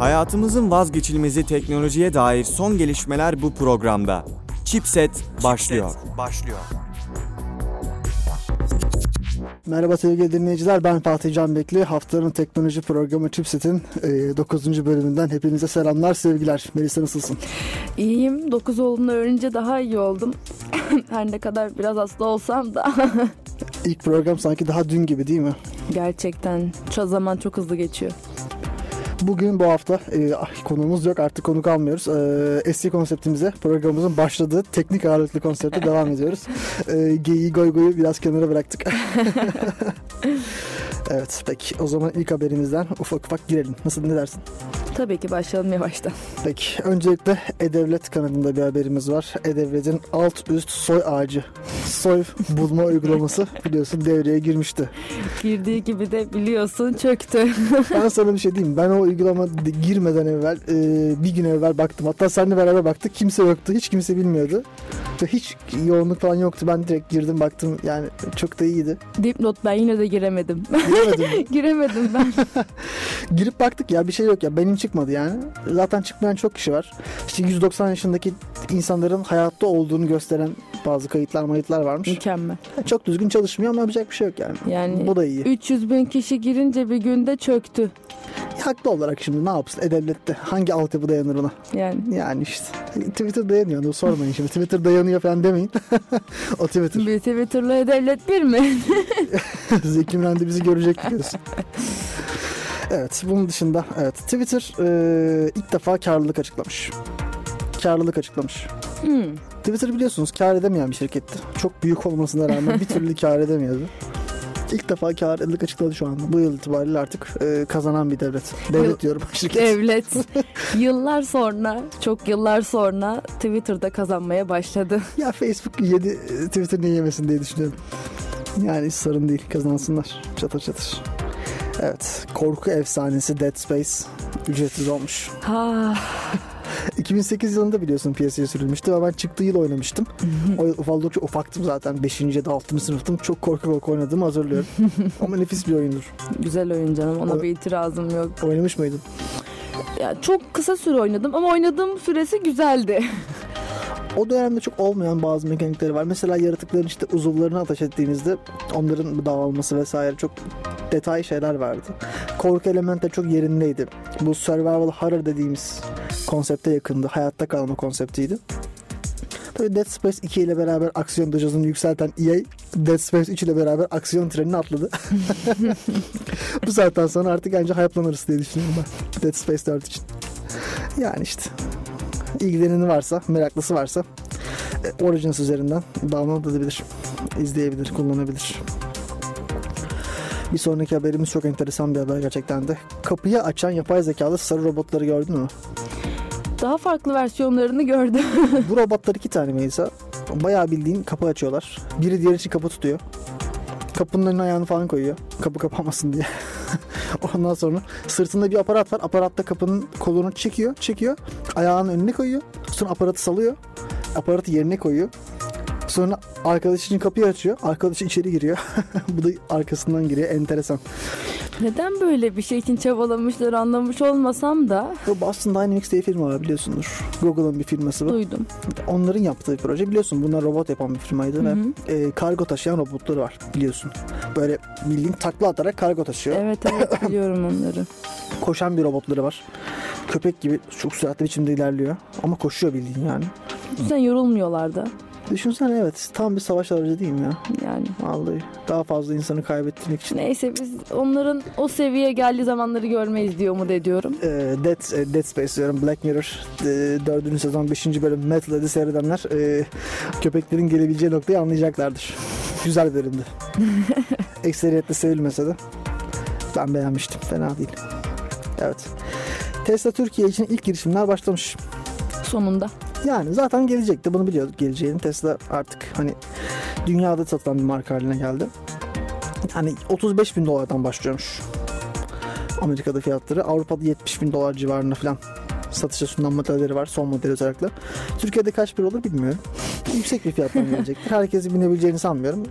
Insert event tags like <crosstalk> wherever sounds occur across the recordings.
Hayatımızın vazgeçilmezi teknolojiye dair son gelişmeler bu programda. Chipset başlıyor. başlıyor. Merhaba sevgili dinleyiciler ben Fatih Can Bekli. Haftanın teknoloji programı Chipset'in 9. bölümünden hepinize selamlar sevgiler. Melisa nasılsın? İyiyim. 9 olduğunu öğrenince daha iyi oldum. <laughs> Her ne kadar biraz hasta olsam da. <laughs> İlk program sanki daha dün gibi değil mi? Gerçekten şu zaman çok hızlı geçiyor. Bugün bu hafta e, konuğumuz yok artık konuk almıyoruz. E, eski konseptimize programımızın başladığı teknik ağırlıklı konsepte <laughs> devam ediyoruz. E, geyiği goy goyu biraz kenara bıraktık. <laughs> evet peki o zaman ilk haberimizden ufak ufak girelim. Nasıl ne dersin? Tabii ki başlayalım yavaştan. Peki öncelikle E-Devlet kanalında bir haberimiz var. E-Devlet'in alt üst soy ağacı soy bulma <laughs> uygulaması biliyorsun devreye girmişti. Girdiği gibi de biliyorsun çöktü. <laughs> ben sana bir şey diyeyim. Ben o uygulama girmeden evvel e, bir gün evvel baktım. Hatta seninle beraber baktık. Kimse yoktu. Hiç kimse bilmiyordu. Hiç yoğunluk falan yoktu. Ben direkt girdim baktım. Yani çok da iyiydi. Dipnot ben yine de giremedim. <laughs> Giremedim mi? <laughs> giremedim ben. <laughs> Girip baktık ya bir şey yok ya. Benim çıkmadı yani. Zaten çıkmayan çok kişi var. İşte 190 yaşındaki insanların hayatta olduğunu gösteren bazı kayıtlar mayıtlar varmış. Mükemmel. Çok düzgün çalışmıyor ama yapacak bir şey yok yani. Yani Bu da iyi. 300 bin kişi girince bir günde çöktü. Haklı olarak şimdi ne yapsın E-Devlet'te hangi altyapı dayanır ona? Yani Yani işte Twitter dayanıyor sormayın şimdi. Twitter dayanıyor falan demeyin. <laughs> o Twitter. bir Twitter'la devlet bir mi? Zeki Müren de bizi diyorsun. <laughs> Evet bunun dışında evet Twitter e, ilk defa karlılık açıklamış. Karlılık açıklamış. Hmm. Twitter biliyorsunuz kar edemeyen bir şirketti. Çok büyük olmasına rağmen bir türlü kar edemiyordu. İlk defa karlılık açıkladı şu anda. Bu yıl itibariyle artık e, kazanan bir devlet. Devlet Yıl- diyorum şirket. Devlet <laughs> yıllar sonra, çok yıllar sonra Twitter'da kazanmaya başladı. Ya Facebook yedi e, Twitter niye yemesin diye düşünüyorum. Yani sorun değil kazansınlar çatır çatır. Evet korku efsanesi Dead Space ücretsiz olmuş. Ha, <laughs> 2008 yılında biliyorsun piyasaya sürülmüştü ve ben çıktığı yıl oynamıştım. o yıl ufaldıkça ufaktım zaten 5. ya da 6. sınıftım. Çok korku korku oynadığımı hatırlıyorum. <laughs> Ama nefis bir oyundur. güzel oyun canım. Ona Evet. bir itirazım yok. Oynamış mıydın? Ya çok kısa süre oynadım ama oynadığım süresi güzeldi. <laughs> O dönemde çok olmayan bazı mekanikleri var. Mesela yaratıkların işte uzuvlarını ateş ettiğinizde onların dağılması vesaire çok detay şeyler vardı. Korku elementi çok yerindeydi. Bu survival horror dediğimiz konsepte yakındı. Hayatta kalma konseptiydi. Tabii Dead Space 2 ile beraber aksiyon dozajını yükselten EA Dead Space 3 ile beraber aksiyon trenini atladı. <laughs> Bu saatten sonra artık bence hype'lanırız diye düşünüyorum ben. Dead Space 4 için. Yani işte ilgileneni varsa, meraklısı varsa e, Origins üzerinden download edebilir, izleyebilir, kullanabilir. Bir sonraki haberimiz çok enteresan bir haber gerçekten de. Kapıyı açan yapay zekalı sarı robotları gördün mü? Daha farklı versiyonlarını gördüm. <laughs> Bu robotlar iki tane Melisa. Bayağı bildiğin kapı açıyorlar. Biri diğer için kapı tutuyor. Kapının önüne ayağını falan koyuyor. Kapı kapanmasın diye. <laughs> <laughs> Ondan sonra sırtında bir aparat var. Aparatta kapının kolunu çekiyor, çekiyor. Ayağının önüne koyuyor. Sonra aparatı salıyor. Aparatı yerine koyuyor. Sonra arkadaş için kapıyı açıyor. Arkadaş içeri giriyor. <laughs> Bu da arkasından giriyor. Enteresan. Neden böyle bir şey için çabalamışlar anlamış olmasam da Bu Boston Dynamics diye firma var biliyorsundur. Google'ın bir firması bu. duydum. Onların yaptığı bir proje biliyorsun bunlar robot yapan bir firmaydı Hı ve e, kargo taşıyan robotları var biliyorsun. Böyle bildiğin takla atarak kargo taşıyor. Evet evet <coughs> biliyorum onları. Koşan bir robotları var. Köpek gibi çok süratli biçimde ilerliyor ama koşuyor bildiğin yani. Sen yorulmuyorlar da Düşünsene evet tam bir savaş aracı değil mi ya? yani. Vallahi daha fazla insanı kaybettirmek için. Neyse biz onların o seviyeye geldiği zamanları görmeyiz diye umut ediyorum. E, Dead, e, Dead Space diyorum Black Mirror e, 4. sezon 5. bölüm Metal Ed'i seyredenler e, köpeklerin gelebileceği noktayı anlayacaklardır. Güzel bölümdü. <laughs> Ekseriyetle sevilmese de ben beğenmiştim. Fena değil. Evet. Tesla Türkiye için ilk girişimler başlamış. Sonunda. Yani zaten gelecekti. Bunu biliyorduk geleceğini. Tesla artık hani dünyada satılan bir marka haline geldi. Hani 35 bin dolardan başlıyormuş. Amerika'da fiyatları. Avrupa'da 70 bin dolar civarında falan satışa sunulan modelleri var. Son model özellikle. Türkiye'de kaç bir olur bilmiyorum. <laughs> Yüksek bir fiyattan gelecektir. Herkesin binebileceğini sanmıyorum.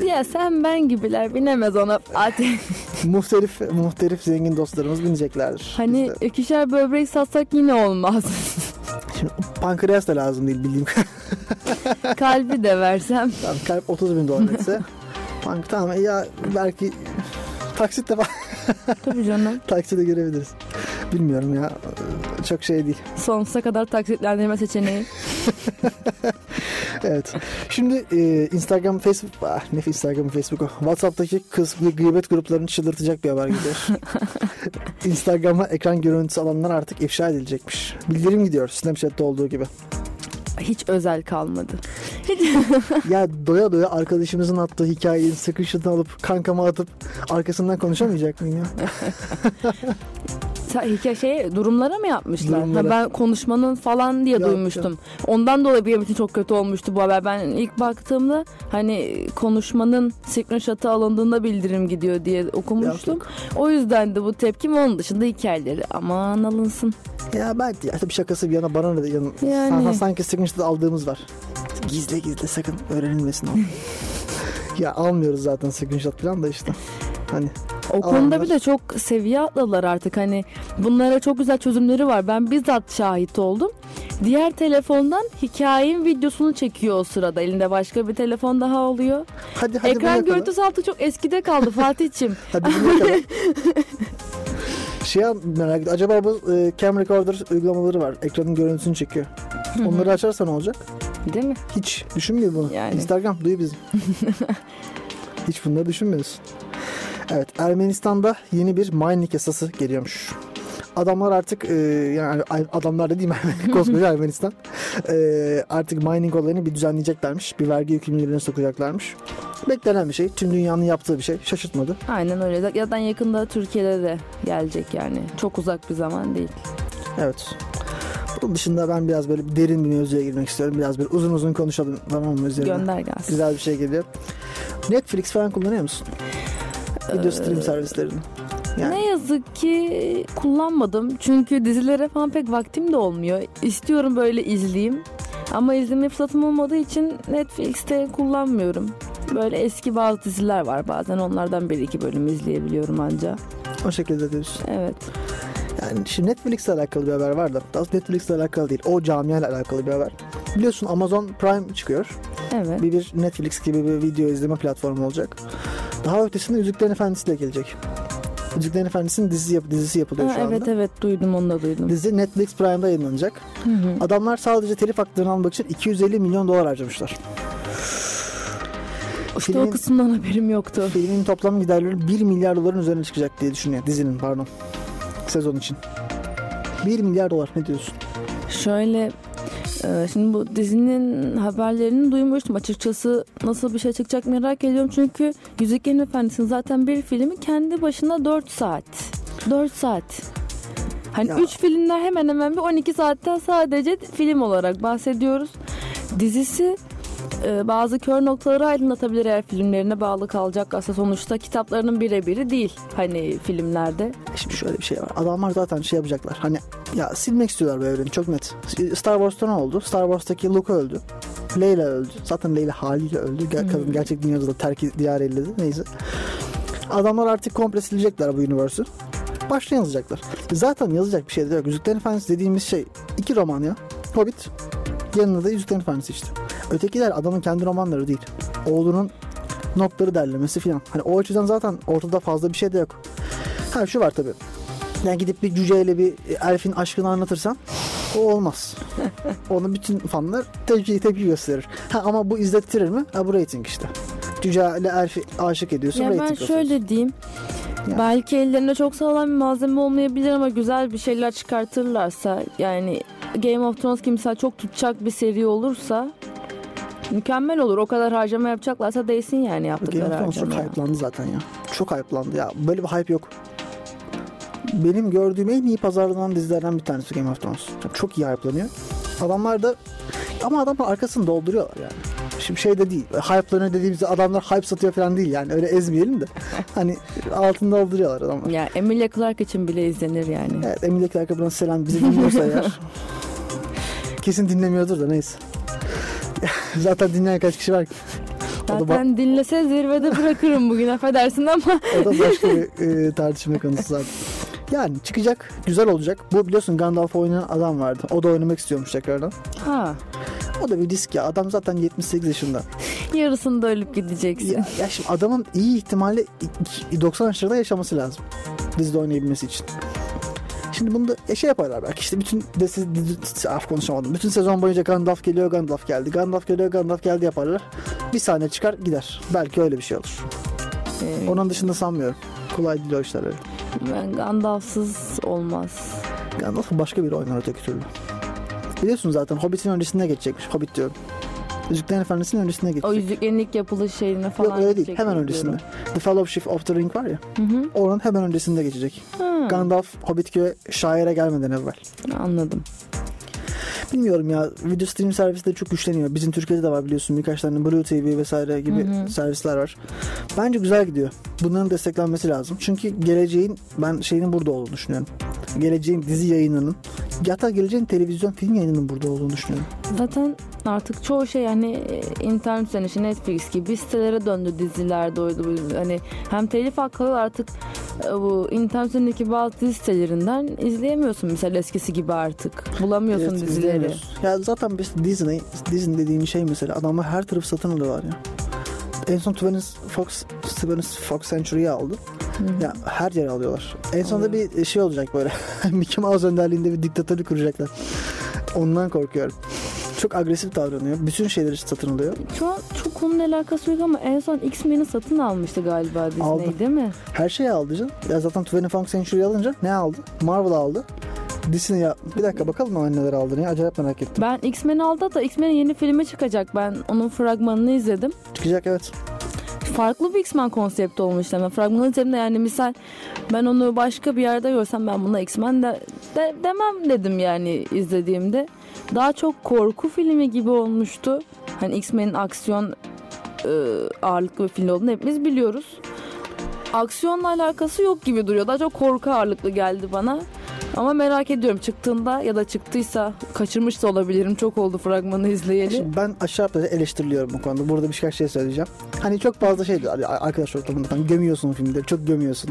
Ee, Ya sen ben gibiler binemez ona Fatih. <laughs> muhtelif muhtelif zengin dostlarımız bineceklerdir. hani ikişer böbrek satsak yine olmaz. Şimdi pankreas da lazım değil bildiğim <laughs> Kalbi de versem. Tamam, kalp 30 bin dolar etse. <laughs> Bank tamam ya belki taksitle falan <laughs> Tabii canım. takside görebiliriz. Bilmiyorum ya çok şey değil. Sonsuza kadar taksitlendirme seçeneği. <laughs> Evet. Şimdi e, Instagram, Facebook, ah, ne Instagram, Facebook. WhatsApp'taki kız ve gıybet gruplarını çıldırtacak bir haber gidiyor. <laughs> Instagram'a ekran görüntüsü alanlar artık ifşa edilecekmiş. Bildirim gidiyor Snapchat'te olduğu gibi. Hiç özel kalmadı. Ya doya doya arkadaşımızın attığı hikayeyi screenshot'ını alıp kankama atıp arkasından konuşamayacak mıyım ya? <laughs> Hikaye şey durumlara mı yapmışlar? Durumlara. Ha, ben konuşmanın falan diye Yok, duymuştum. Ondan dolayı benim için çok kötü olmuştu bu haber. Ben ilk baktığımda hani konuşmanın screenshot'ı alındığında bildirim gidiyor diye okumuştum. Yok, O yüzden de bu tepkim onun dışında hikayeleri aman alınsın. Ya belki ya tabii şakası bir yana bana ne de yanı. Yani. Sanki, sanki screenshot aldığımız var. Gizle gizle sakın öğrenilmesin o. <laughs> ya almıyoruz zaten screenshot falan da işte. Hani O konuda Alanlar. bir de çok seviye atladılar artık hani bunlara çok güzel çözümleri var. Ben bizzat şahit oldum. Diğer telefondan hikayenin videosunu çekiyor o sırada. Elinde başka bir telefon daha oluyor. hadi hadi Ekran görüntüsü altı çok eskide kaldı Fatih'ciğim. <laughs> Hadi <laughs> şey merak ettim. Acaba bu e, cam recorder uygulamaları var. Ekranın görüntüsünü çekiyor. Onları açarsa ne olacak? Değil mi? Hiç düşünmüyor bunu. Yani. Instagram duy bizi. <laughs> Hiç bunları düşünmüyorsun. Evet Ermenistan'da yeni bir mining yasası geliyormuş. Adamlar artık e, yani adamlar da değil <laughs> mi <laughs> koskoca Ermenistan e, artık mining olayını bir düzenleyeceklermiş. Bir vergi yükümlülüğüne sokacaklarmış. Beklenen bir şey. Tüm dünyanın yaptığı bir şey. Şaşırtmadı. Aynen öyle. Zaten yakında Türkiye'de de gelecek yani. Çok uzak bir zaman değil. Evet. Bunun dışında ben biraz böyle derin bir mevzuya girmek istiyorum. Biraz böyle uzun uzun konuşalım tamam mı üzerine? Gönder gelsin. Güzel bir şey geliyor. Netflix falan kullanıyor musun? Video stream servislerini. Yani. Ne yazık ki kullanmadım. Çünkü dizilere falan pek vaktim de olmuyor. İstiyorum böyle izleyeyim. Ama izleme fırsatım olmadığı için Netflix'te kullanmıyorum. Böyle eski bazı diziler var. Bazen onlardan bir iki bölüm izleyebiliyorum anca. O şekilde diyorsun. Evet. Yani şimdi Netflix'le alakalı bir haber var da. Aslında Netflix'le alakalı değil. O camiayla alakalı bir haber. Biliyorsun Amazon Prime çıkıyor. Evet. Bir, bir Netflix gibi bir video izleme platformu olacak. Daha ötesinde Yüzüklerin Efendisi de gelecek. Yüzüklerin Efendisi'nin dizisi, yap- dizisi yapılıyor Ha, şu anda. evet evet duydum onu da duydum. Dizi Netflix Prime'da yayınlanacak. Hı hı. Adamlar sadece telif haklarını almak için 250 milyon dolar harcamışlar. İşte Filmin- o kısımdan haberim yoktu. Filmin toplam giderleri 1 milyar doların üzerine çıkacak diye düşünüyor. Dizinin pardon. Sezon için. 1 milyar dolar ne diyorsun? Şöyle e, şimdi bu dizinin haberlerini duymuştum. Açıkçası nasıl bir şey çıkacak merak ediyorum. Çünkü Yüzüklerin Efendisi'nin zaten bir filmi kendi başına 4 saat. 4 saat. Hani Ya. 3 filmler hemen hemen bir 12 saatten sadece film olarak bahsediyoruz. Dizisi e, bazı kör noktaları aydınlatabilir eğer filmlerine bağlı kalacak aslında sonuçta kitaplarının birebiri değil hani filmlerde Şimdi şöyle bir şey var. Adamlar zaten şey yapacaklar. Hani ya silmek istiyorlar bu evreni çok net. Star Wars'ta ne oldu? Star Wars'taki Luke öldü. Leila öldü. Zaten Leila haliyle öldü. Ger- Kadın gerçek dünyada da terk diyar elledi. Neyse. Adamlar artık komple silecekler bu universe'ü. Baştan yazacaklar. Zaten yazacak bir şey de yok. Yüzüklerin Efendisi dediğimiz şey iki roman ya. Hobbit. Yanında da Yüzüklerin Efendisi işte. Ötekiler adamın kendi romanları değil. Oğlunun notları derlemesi falan. Hani o açıdan zaten ortada fazla bir şey de yok. Ha şu var tabii. Yani gidip bir cüceyle bir elfin aşkını anlatırsan o olmaz. <laughs> Onu bütün fanlar tepki, tepki gösterir. Ha, ama bu izlettirir mi? Ha, bu rating işte. Cüceyle elfi aşık ediyorsun. Ya ben şöyle diyeyim. Ya. Belki ellerinde çok sağlam bir malzeme olmayabilir ama güzel bir şeyler çıkartırlarsa yani Game of Thrones gibi mesela çok tutacak bir seri olursa mükemmel olur. O kadar harcama yapacaklarsa değsin yani Game yaptıkları of Thrones çok harcama. hype'landı zaten ya. Çok hype'landı ya. Böyle bir hype yok. Benim gördüğüm en iyi pazarlanan dizilerden bir tanesi Game of Thrones. Çok iyi hype'lanıyor. Adamlar da ama adamlar arkasını dolduruyorlar yani. Şimdi şey de değil. Hype'lanıyor dediğimizde adamlar hype satıyor falan değil yani. Öyle ezmeyelim de. <laughs> hani altını dolduruyorlar adamlar. Ya Emilia Clarke için bile izlenir yani. Evet Emilia Clarke'a buradan selam bizi dinliyorsa eğer. <laughs> Kesin dinlemiyordur da neyse. <laughs> Zaten dinleyen kaç kişi var ki. Zaten dinlese zirvede bırakırım bugün affedersin ama o da başka <laughs> bir e, tartışma konusu zaten. Yani çıkacak, güzel olacak. Bu biliyorsun Gandalf oynayan adam vardı. O da oynamak istiyormuş tekrardan. ha O da bir risk ya. Adam zaten 78 yaşında. yarısında ölüp gideceksin. Ya, ya şimdi adamın iyi ihtimalle 90 yaşlarında yaşaması lazım. Dizide oynayabilmesi için. Şimdi bunu da şey yaparlar belki işte bütün dizi, dizi, af konuşamadım. Bütün sezon boyunca Gandalf geliyor Gandalf geldi. Gandalf geliyor Gandalf geldi yaparlar. Bir sahne çıkar gider. Belki öyle bir şey olur. Ee, Onun dışında sanmıyorum. Kolay değil o işler öyle. ben Gandalf'sız olmaz. Gandalf başka bir oynar öteki türlü. Biliyorsun zaten Hobbit'in öncesine geçecekmiş. Hobbit diyorum. Yüzüklerin Efendisi'nin öncesine O geçecek. yüzüklerin ilk yapılış şeyine falan Yok öyle değil. Hemen öncesinde. The Fellowship of the Ring var ya. Hı hı. Onun hemen öncesinde geçecek. Ha, Gandalf Hobbitköy'e şaire gelmeden evvel. anladım. Bilmiyorum ya video stream servisi de çok güçleniyor. Bizim Türkiye'de de var biliyorsun birkaç tane Blue TV vesaire gibi Hı hı. servisler var. Bence güzel gidiyor. Bunların desteklenmesi lazım. Çünkü geleceğin ben şeyinin burada olduğunu düşünüyorum. Geleceğin dizi yayınının hatta geleceğin televizyon film yayınının burada olduğunu düşünüyorum. Zaten artık çoğu şey hani e, internet üzerine işte Netflix gibi sitelere döndü dizilerde oydu bu. Hani hem telif hakları artık e, bu internet üzerindeki bazı dizi sitelerinden izleyemiyorsun mesela eskisi gibi artık. Bulamıyorsun Evet, dizileri. Ya zaten biz Disney, Disney dediğim şey mesela adamlar her tarafı satın alıyorlar ya. En son 20th Fox, 20th Fox Century'yi aldı. Ya her yere alıyorlar. En sonunda Alıyor. bir şey olacak böyle. <laughs> Mickey Mouse önderliğinde bir diktatörlük kuracaklar. Ondan korkuyorum. Çok agresif davranıyor. Bütün şeyleri satın alıyor. Şu an çok konuyla alakası yok ama en son X-Men'i satın almıştı galiba Disney Aldı. değil mi? Her şeyi aldı canım. Ya zaten 20th Fox Century alınca ne aldı? Marvel aldı. Disney ya. Bir dakika bakalım mı neler aldığını ya. Acayip merak ettim. Ben X-Men'i aldı da X-Men'in yeni filmi çıkacak. Ben onun fragmanını izledim. Çıkacak evet. farklı bir X-Men konsepti olmuş ama fragmanı izlediğimde yani misal ben onu başka bir yerde görsem ben buna X-Men de, de- demem dedim yani izlediğimde. Daha çok korku filmi gibi olmuştu. Hani X-Men'in aksiyon e, ağırlıklı bir film olduğunu hepimiz biliyoruz. Aksiyonla alakası yok gibi duruyor. Daha çok korku ağırlıklı geldi bana. Ama merak ediyorum çıktığında ya da çıktıysa kaçırmış da olabilirim. Çok oldu fragmanı izleyeli. Şimdi ben aşağı yukarı eleştiriliyorum bu konuda. Burada birkaç şey söyleyeceğim. Hani çok fazla şey diyor. Arkadaş ortamında falan gömüyorsun filmleri. Çok gömüyorsun.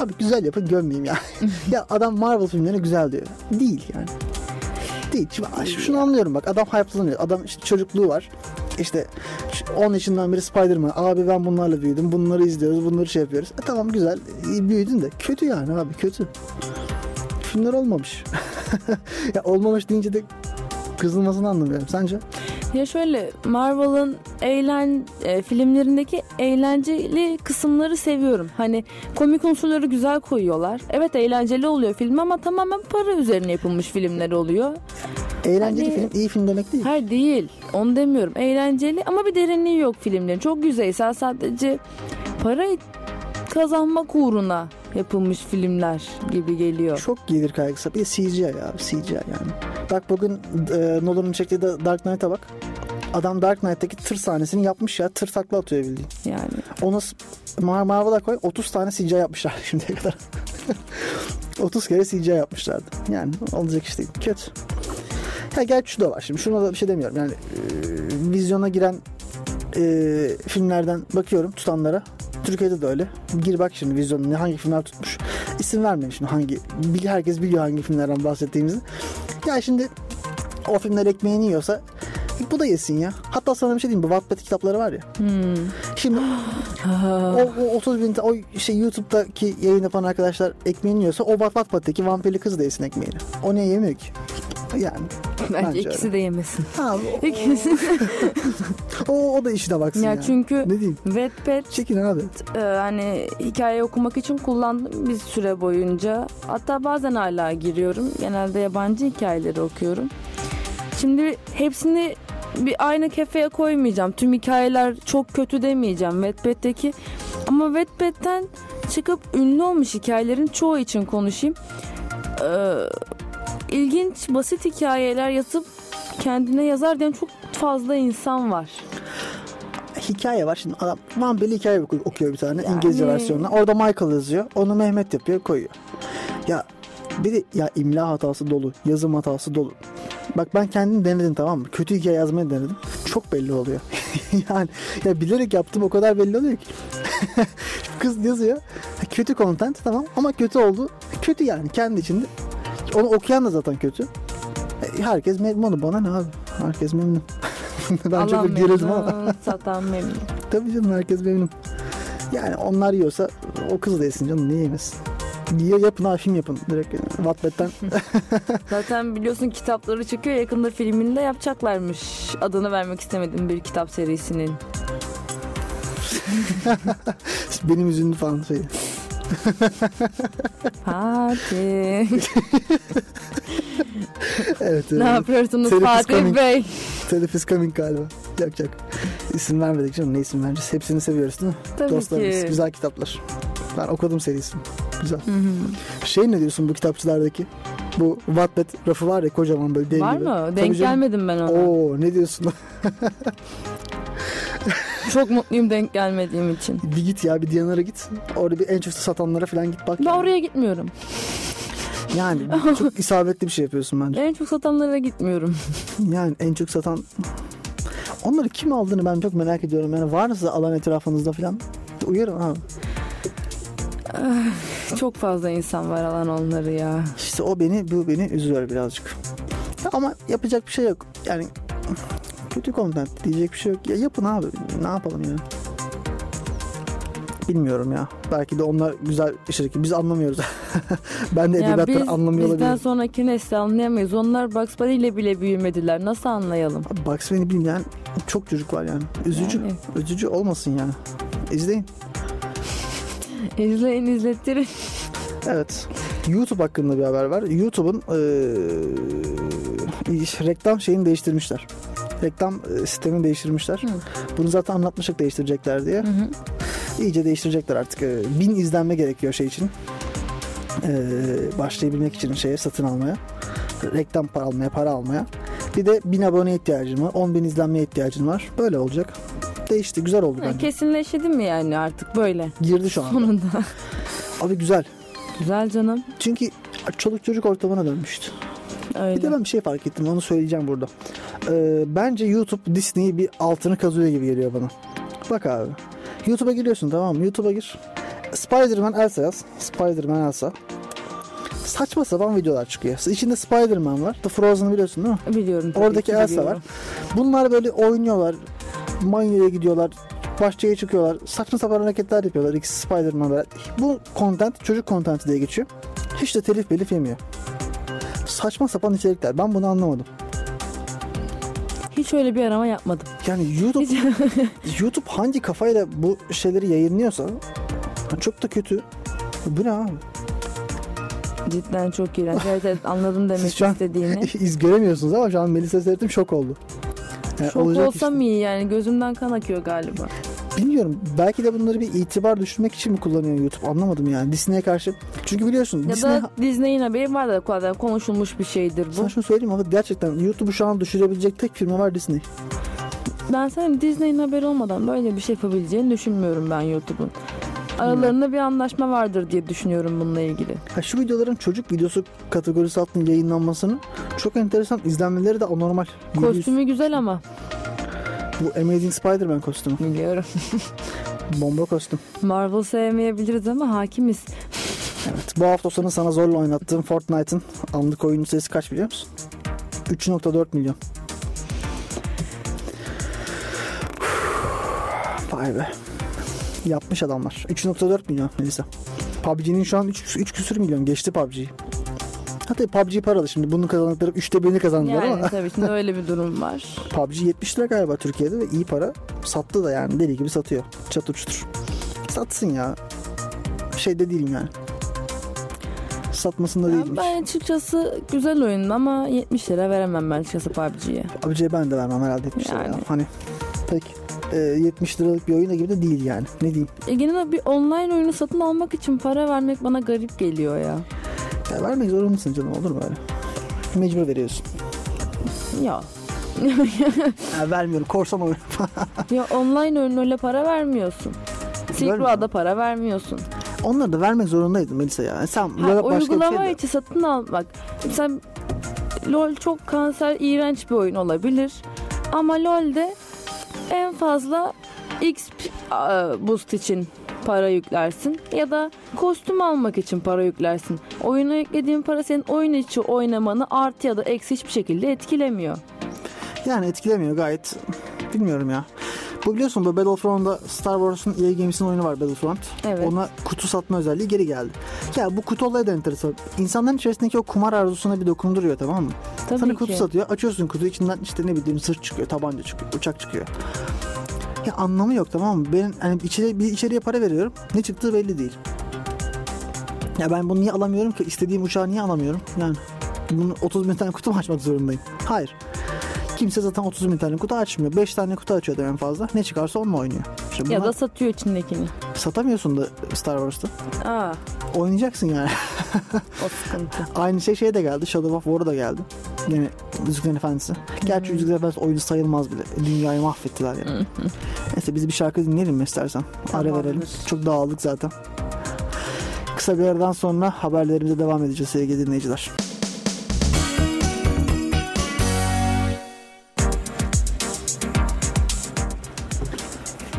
Abi güzel yapın gömmeyeyim ya. <laughs> ya adam Marvel filmlerini güzel diyor. Değil yani. Değil. Şimdi Değil şunu anlıyorum bak. Adam hype'lanıyor. Adam işte çocukluğu var. İşte şu- 10 yaşından beri Spider-Man. Abi ben bunlarla büyüdüm. Bunları izliyoruz. Bunları şey yapıyoruz. E tamam güzel. Büyüdün de. Kötü yani abi kötü. Filmler olmamış. <laughs> ya olmamış deyince de kızılmasını anlamıyorum. Sence? Ya şöyle Marvel'ın eğlen e, filmlerindeki eğlenceli kısımları seviyorum. Hani komik unsurları güzel koyuyorlar. Evet eğlenceli oluyor film ama tamamen para üzerine yapılmış filmler oluyor. Eğlenceli Hani- film iyi film demek değil. Hayır değil. Onu demiyorum. Eğlenceli ama bir derinliği yok filmlerin. Çok yüzeysel sadece para kazanmak uğruna yapılmış filmler gibi geliyor. Çok gelir kaygısı. Bir de CGI abi CGI yani. Bak bugün e, Nolan'ın çektiği de Dark Knight'a bak. Adam Dark Knight'taki tır sahnesini yapmış ya. Tır takla atıyor bildiğin. Yani Onu Mar Marvel'a koy 30 tane CGI yapmışlar <laughs> şimdiye kadar. <laughs> 30 kere CGI yapmışlardı. Yani olacak iş değil. Kötü. Ya gerçi şu da var şimdi. Şuna da bir şey demiyorum. Yani e, vizyona giren e, filmlerden bakıyorum tutanlara. Türkiye'de de öyle. Gir bak şimdi vizyonda ne hangi filmler tutmuş. İsim vermeyeyim şimdi hangi. Herkes biliyor hangi filmlerden bahsettiğimizi. Ya şimdi o filmler ekmeğini yiyorsa bu da yesin ya. Hatta sana bir şey diyeyim. Bu Wattpad kitapları var ya. hmm. Şimdi <gasps> o, o 30 bin o şey YouTube'daki yayın yapan arkadaşlar ekmeğini yiyorsa o Wat Wattpad'daki vampirli kız da yesin ekmeğini. O niye yemiyor ki? <laughs> Yani. bence Bence ikisi de yemesin. Ha, İkisi. o, <laughs> o, o da işine baksın ya. ya çünkü Ne diyeyim? Wattpad Çekin abi. e, hani hikaye okumak için kullandım bir süre boyunca. Hatta bazen hala giriyorum. Genelde yabancı hikayeleri okuyorum. Şimdi hepsini bir aynı kefeye koymayacağım. Tüm hikayeler çok kötü demeyeceğim Wattpad'deki. Ama Wattpad'den çıkıp ünlü olmuş hikayelerin çoğu için konuşayım. Ee, ilginç, basit hikayeler yazıp kendine yazar diyen çok fazla insan var. Hikaye var. Şimdi adam vampirli hikaye oku- okuyor bir tane Yani- İngilizce versiyonuna. Orada Michael yazıyor. Onu Mehmet yapıyor koyuyor. Ya bir de ya imla hatası dolu. Yazım hatası dolu. Bak ben kendim denedim tamam mı? Kötü hikaye yazmayı denedim. Çok belli oluyor. <laughs> yani ya bilerek yaptım o kadar belli oluyor ki. <laughs> Kız yazıyor. Kötü content tamam ama kötü oldu. Kötü yani kendi içinde. Onu okuyan da zaten kötü. E, Herkes memnun. Bana ne abi? Herkes memnun. <laughs> ben Allah çok gerildim ama. satan memnun. <laughs> Tabii canım herkes memnun. Yani onlar yiyorsa o kız da yesin canım niye yemesin? Yiyor yapın film yapın direkt. Wattpad'den. <laughs> Zaten biliyorsun kitapları çıkıyor. Yakında filmini de yapacaklarmış. Adını vermek istemedim bir kitap serisinin. Benim yüzümü falan şey. <laughs> Fatih. <laughs> Evet. ne evet. yapıyorsunuz Fatih coming. Bey? Telif is coming galiba. Yok yok. İsim vermedik canım. Ne isim vereceğiz? Hepsini seviyoruz değil mi? Tabii Dostlarımız. ki. Güzel kitaplar. Ben okudum serisini. Güzel. Hı hı. Şey ne diyorsun bu kitapçılardaki? Bu Wattpad rafı var ya kocaman böyle dev Var gibi. mı? Tabii Denk canım. gelmedim ben ona. Oo ne diyorsun? <laughs> Çok mutluyum denk gelmediğim için. bir git ya bir Diyanar'a git. Orada bir en çok satanlara falan git bak. Ben yani. oraya gitmiyorum. Yani <laughs> çok isabetli bir şey yapıyorsun bence. En çok satanlara gitmiyorum. Yani en çok satan Onları kim aldığını ben çok merak ediyorum. Yani varsa alan etrafınızda falan uyarın ha. Çok fazla insan var alan onları ya. İşte o beni bu beni üzüyor birazcık. Ama yapacak bir şey yok. Yani kötü content diyecek bir şey yok. Ya yapın abi. Ne yapalım ya? Bilmiyorum ya. Belki de onlar güzel işler Biz anlamıyoruz. <laughs> ben de Ya edebiyatları biz anlamıyor bizden olabilirim. sonraki nesli anlayamayız. Onlar Bugs Bunny ile bile büyümediler. Nasıl anlayalım? Abi Bugs Bunny bilmeyen çok çocuk var yani. Üzücü. Yani. Üzücü olmasın yani. İzleyin. <laughs> İzleyin izlettirin. Evet. YouTube hakkında bir haber var. YouTube'un iş- reklam şeyini değiştirmişler. Reklam e, sistemini değiştirmişler. Hı. Bunu zaten anlatmıştık değiştirecekler diye. Hı hı. İyice değiştirecekler artık. Ee, Bin izlenme gerekiyor şey için. Ee, başlayabilmek için şeye satın almaya. Reklam para almaya, para almaya. Bir de bin abone ihtiyacın var. 10 bin izlenmeye ihtiyacın var. Böyle olacak. Değişti. Güzel oldu Ha, bence. Kesinleşti mi yani artık böyle? Girdi şu anda. Sonunda. Abi güzel. Güzel canım. Çünkü çoluk çocuk ortamına dönmüştü. Bir de Öyle. ben bir şey fark ettim. Onu söyleyeceğim burada. Ee, bence YouTube Disney'i bir altını kazıyor gibi geliyor bana. Bak abi. YouTube'a giriyorsun tamam mı? YouTube'a gir. Spider-Man Elsa yaz. Spider-Man Elsa. Saçma sapan videolar çıkıyor. İçinde Spider-Man var. The Frozen'ı biliyorsun değil mi? Biliyorum. tabii Oradaki ki Elsa biliyorum. var. Bunlar böyle oynuyorlar. Manyo'ya gidiyorlar. Bahçeye çıkıyorlar. Saçma sapan hareketler yapıyorlar. İkisi Spider-Man. Bu content çocuk contenti diye geçiyor. Hiç de telif belif yemiyor. Saçma sapan içerikler. Ben bunu anlamadım. Hiç öyle bir arama yapmadım. Yani YouTube <laughs> YouTube hangi kafayla bu şeyleri yayınlıyorsa çok da kötü. Bu ne abi? Cidden çok iğrenç. Evet, evet anladım <laughs> demek Siz şu an istediğini. <laughs> iz göremiyorsunuz ama şu an Melisa seyrettim şok oldu. Yani Şok olacak olsam işte. iyi yani gözümden kan akıyor galiba. Bilmiyorum. Belki de bunları bir itibar düşürmek için mi kullanıyor YouTube? Anlamadım yani. Disney'e karşı. Çünkü biliyorsun Ya Disney... da Disney'in haberi var da kadar konuşulmuş bir şeydir bu. Sana şunu söyleyeyim ama gerçekten YouTube'u şu an düşürebilecek tek firma var Disney. Ben senin Disney'in haberi olmadan böyle bir şey yapabileceğini düşünmüyorum ben YouTube'un. Aralarında bir anlaşma vardır diye düşünüyorum bununla ilgili. Ha, şu videoların çocuk videosu kategorisi altında yayınlanmasının çok enteresan. izlenmeleri de anormal. 700 Kostümü güzel ama. Bu Amazing Spider-Man kostümü. Biliyorum. <laughs> Bomba kostüm. Marvel sevmeyebiliriz ama hakimiz. Evet. Bu hafta sonu sana zorla oynattığım Fortnite'ın anlık oyuncu sayısı kaç biliyor musun? 3.4 milyon. <sighs> Vay be. Yapmış adamlar. 3.4 milyon Melisa. PUBG'nin şu an 3, 3 küsür milyon. Geçti PUBG'yi. Hatta PUBG paralı şimdi. Bunun kazandıkları 3'te birini kazandılar Yani ama tabii şimdi öyle bir durum var. <laughs> PUBG 70 lira galiba Türkiye'de ve iyi para. Sattı da yani deli gibi satıyor. Çatır çutur. Satsın ya. Şey de değilim yani. Satmasında Ya değilim. ben açıkçası güzel oyun ama 70 lira veremem ben açıkçası PUBG'ye. PUBG'ye ben de vermem herhalde 70 lira. Yani. ya. Hani pek e, 70 liralık bir oyun da gibi de değil yani. Ne diyeyim. E genel bir online oyunu satın almak için para vermek bana garip geliyor ya. Ya vermek zorundasın canım olur mu öyle? Mecbur veriyorsun. Ya. Ya vermiyorum korsan oyun. <laughs> ya online oyun öyle para vermiyorsun. Silk. Road'a para vermiyorsun. Onları da vermek zorundaydın Melisa ya. Sen Ha, başka bir uygulama şey de- içi satın al bak. Sen LoL çok kanser, iğrenç bir oyun olabilir. Ama LoL'de en fazla X boost için para yüklersin ya da kostüm almak için para yüklersin. Oyuna yüklediğin para senin oyun içi oynamanı artı ya da eksi hiçbir şekilde etkilemiyor. Yani etkilemiyor gayet. Bilmiyorum ya. Bu biliyorsun bu Battlefront'da Star Wars'un EA Games'in oyunu var Battlefront. Evet. Ona kutu satma özelliği geri geldi. Ya bu kutu olayı da enteresan. İnsanların içerisindeki o kumar arzusuna bir dokunduruyor tamam mı? Tabii Sana ki. kutu satıyor. Açıyorsun kutuyu içinden işte ne bileyim sırt çıkıyor, tabanca çıkıyor, uçak çıkıyor. Ya anlamı yok tamam mı? Ben hani içeri, bir içeriye para veriyorum. Ne çıktığı belli değil. Ya ben bunu niye alamıyorum ki? İstediğim uçağı niye alamıyorum? Yani bunu 30 bin tane kutu mu açmak zorundayım? Hayır. Kimse zaten 30 bin tane kutu açmıyor. 5 tane kutu açıyor en fazla. Ne çıkarsa onunla oynuyor. İşte Ya bunlar- da satıyor içindekini. satamıyorsun da Star Wars'ta. Aa, Oynayacaksın yani. <laughs> o sıkıntı. Aynı şey şeye de geldi. Shadow of War'a da geldi. Yine Yüzüklerin Efendisi. Gerçi Yüzüklerin Efendisi oyunu sayılmaz bile. Dünyayı mahvettiler yani. Neyse biz bir şarkı dinleyelim mi istersen? Ara Tamamdır. verelim. Çok dağıldık zaten. Kısa bir aradan sonra haberlerimize devam edeceğiz sevgili dinleyiciler.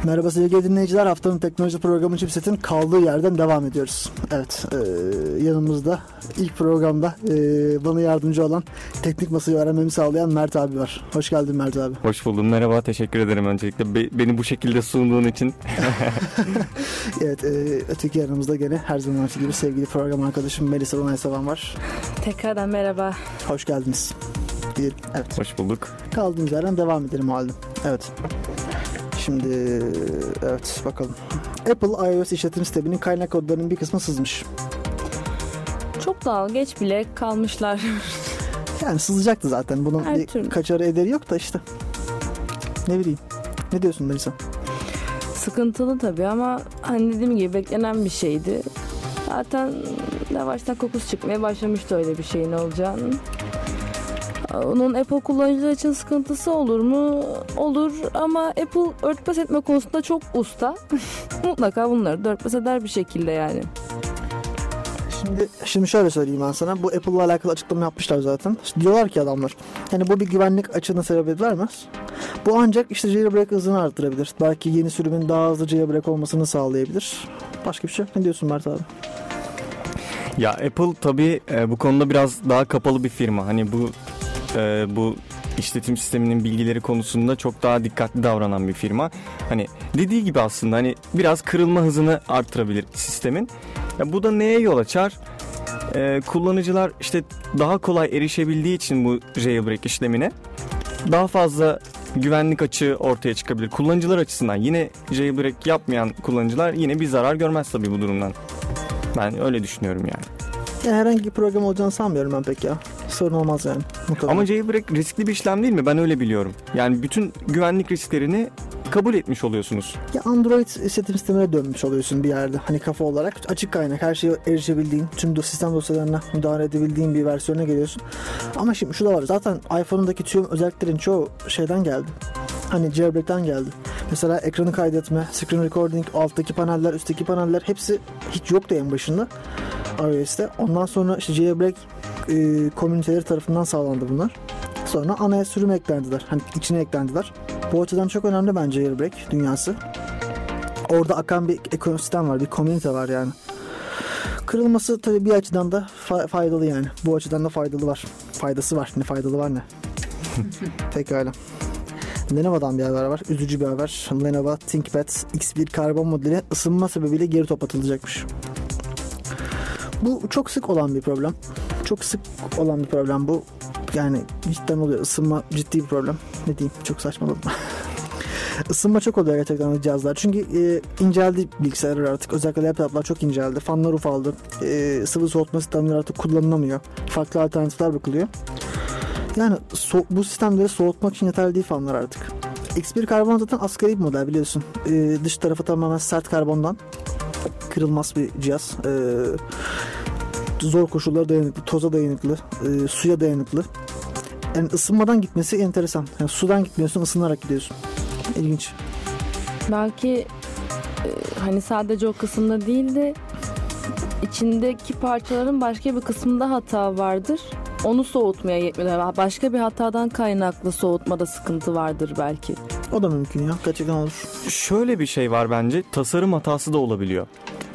Merhaba sevgili dinleyiciler. Haftanın teknoloji programı Chipset'in kaldığı yerden devam ediyoruz. Evet, e, yanımızda ilk programda e, bana yardımcı olan teknik masayı öğrenmemi sağlayan Mert abi var. Hoş geldin Mert abi. Hoş buldum. Merhaba. Teşekkür ederim öncelikle. Be- beni bu şekilde sunduğun için. <laughs> Evet, e, öteki yanımızda gene her zamanki gibi sevgili program arkadaşım Melisa Onaysavan var. Tekrardan merhaba. Hoş geldiniz. Diyelim. Evet. Hoş bulduk. Kaldığımız yerden devam edelim o halde. Evet. Şimdi evet bakalım. Apple iOS işletim sisteminin kaynak kodlarının bir kısmı sızmış. Çok dalga geç bile kalmışlar. Yani sızacaktı zaten. Bunun Her bir türlü. kaçarı ederi yok da işte. Ne bileyim. Ne diyorsun Melisa? Sıkıntılı tabii ama hani dediğim gibi beklenen bir şeydi. Zaten yavaştan kokusu çıkmaya başlamıştı öyle bir şeyin olacağını. Onun Apple kullanıcılar için sıkıntısı olur mu? Olur ama Apple örtbas etme konusunda çok usta. <laughs> Mutlaka bunları da örtbas eder bir şekilde yani. Şimdi şimdi şöyle söyleyeyim ben sana. Bu Apple'la alakalı açıklama yapmışlar zaten. İşte diyorlar ki adamlar. Yani bu bir güvenlik açığına sebebiyet vermez. Bu ancak işte jailbreak hızını arttırabilir. Belki yeni sürümün daha hızlı jailbreak olmasını sağlayabilir. Başka bir şey yok. Ne diyorsun Mert abi? Ya Apple tabii e, bu konuda biraz daha kapalı bir firma. Hani bu e, bu işletim sisteminin bilgileri konusunda çok daha dikkatli davranan bir firma. Hani dediği gibi aslında hani biraz kırılma hızını arttırabilir sistemin. Ya bu da neye yol açar? E, kullanıcılar işte daha kolay erişebildiği için bu jailbreak işlemine daha fazla güvenlik açığı ortaya çıkabilir. Kullanıcılar açısından yine jailbreak yapmayan kullanıcılar yine bir zarar görmez tabii bu durumdan. Ben öyle düşünüyorum yani. Herhangi bir program olacağını sanmıyorum ben pek ya. Sorun olmaz yani. Mutlaka. Ama jailbreak riskli bir işlem değil mi? Ben öyle biliyorum. Yani bütün güvenlik risklerini kabul etmiş oluyorsunuz. Ya Android işletim sistemine dönmüş oluyorsun bir yerde. Hani kafa olarak açık kaynak her şeye erişebildiğin, tüm do- sistem dosyalarına müdahale edebildiğin bir versiyona geliyorsun. Ama şimdi şu da var. Zaten iPhone'undaki tüm özelliklerin çoğu şeyden geldi. Hani jailbreak'ten geldi. Mesela ekranı kaydetme, screen recording, alttaki paneller, üstteki paneller hepsi hiç yoktu en başında iOS'te. Ondan sonra işte jailbreak e, komüniteleri tarafından sağlandı bunlar. Sonra ana sürüm eklendiler. Hani içine eklendiler. Bu açıdan çok önemli bence jailbreak dünyası. Orada akan bir ekosistem var, bir komünite var yani. Kırılması tabii bir açıdan da fa- faydalı yani. Bu açıdan da faydalı var. Faydası var. Ne faydalı var ne? <laughs> Pekala. Lenovo'dan bir haber var. Üzücü bir haber. Lenovo ThinkPad X1 karbon modeli ısınma sebebiyle geri top atılacakmış. Bu çok sık olan bir problem. Çok sık olan bir problem bu. Yani cidden oluyor. Isınma ciddi bir problem. Ne diyeyim? Çok saçmaladım. <laughs> Isınma çok oluyor gerçekten cihazlar. Çünkü e, inceldi bilgisayarlar artık. Özellikle laptoplar çok inceldi. Fanlar ufaldı. E, sıvı soğutma sistemleri artık kullanılamıyor. Farklı alternatifler bakılıyor. Yani so- bu sistemleri soğutmak için yeterli değil fanlar artık. X1 karbon zaten asgari bir model biliyorsun. E, dış tarafı tamamen sert karbondan. Kırılmaz bir cihaz. E, zor koşullara dayanıklı, toza dayanıklı, e, suya dayanıklı. Yani ısınmadan gitmesi enteresan. Yani sudan gitmiyorsun, ısınarak gidiyorsun. İlginç. Belki e, hani sadece o kısımda değil de içindeki parçaların başka bir kısmında hata vardır. Onu soğutmaya yetmiyor. Başka bir hatadan kaynaklı soğutmada sıkıntı vardır belki. O da mümkün ya. Gerçekten olur. Şöyle bir şey var bence. Tasarım hatası da olabiliyor.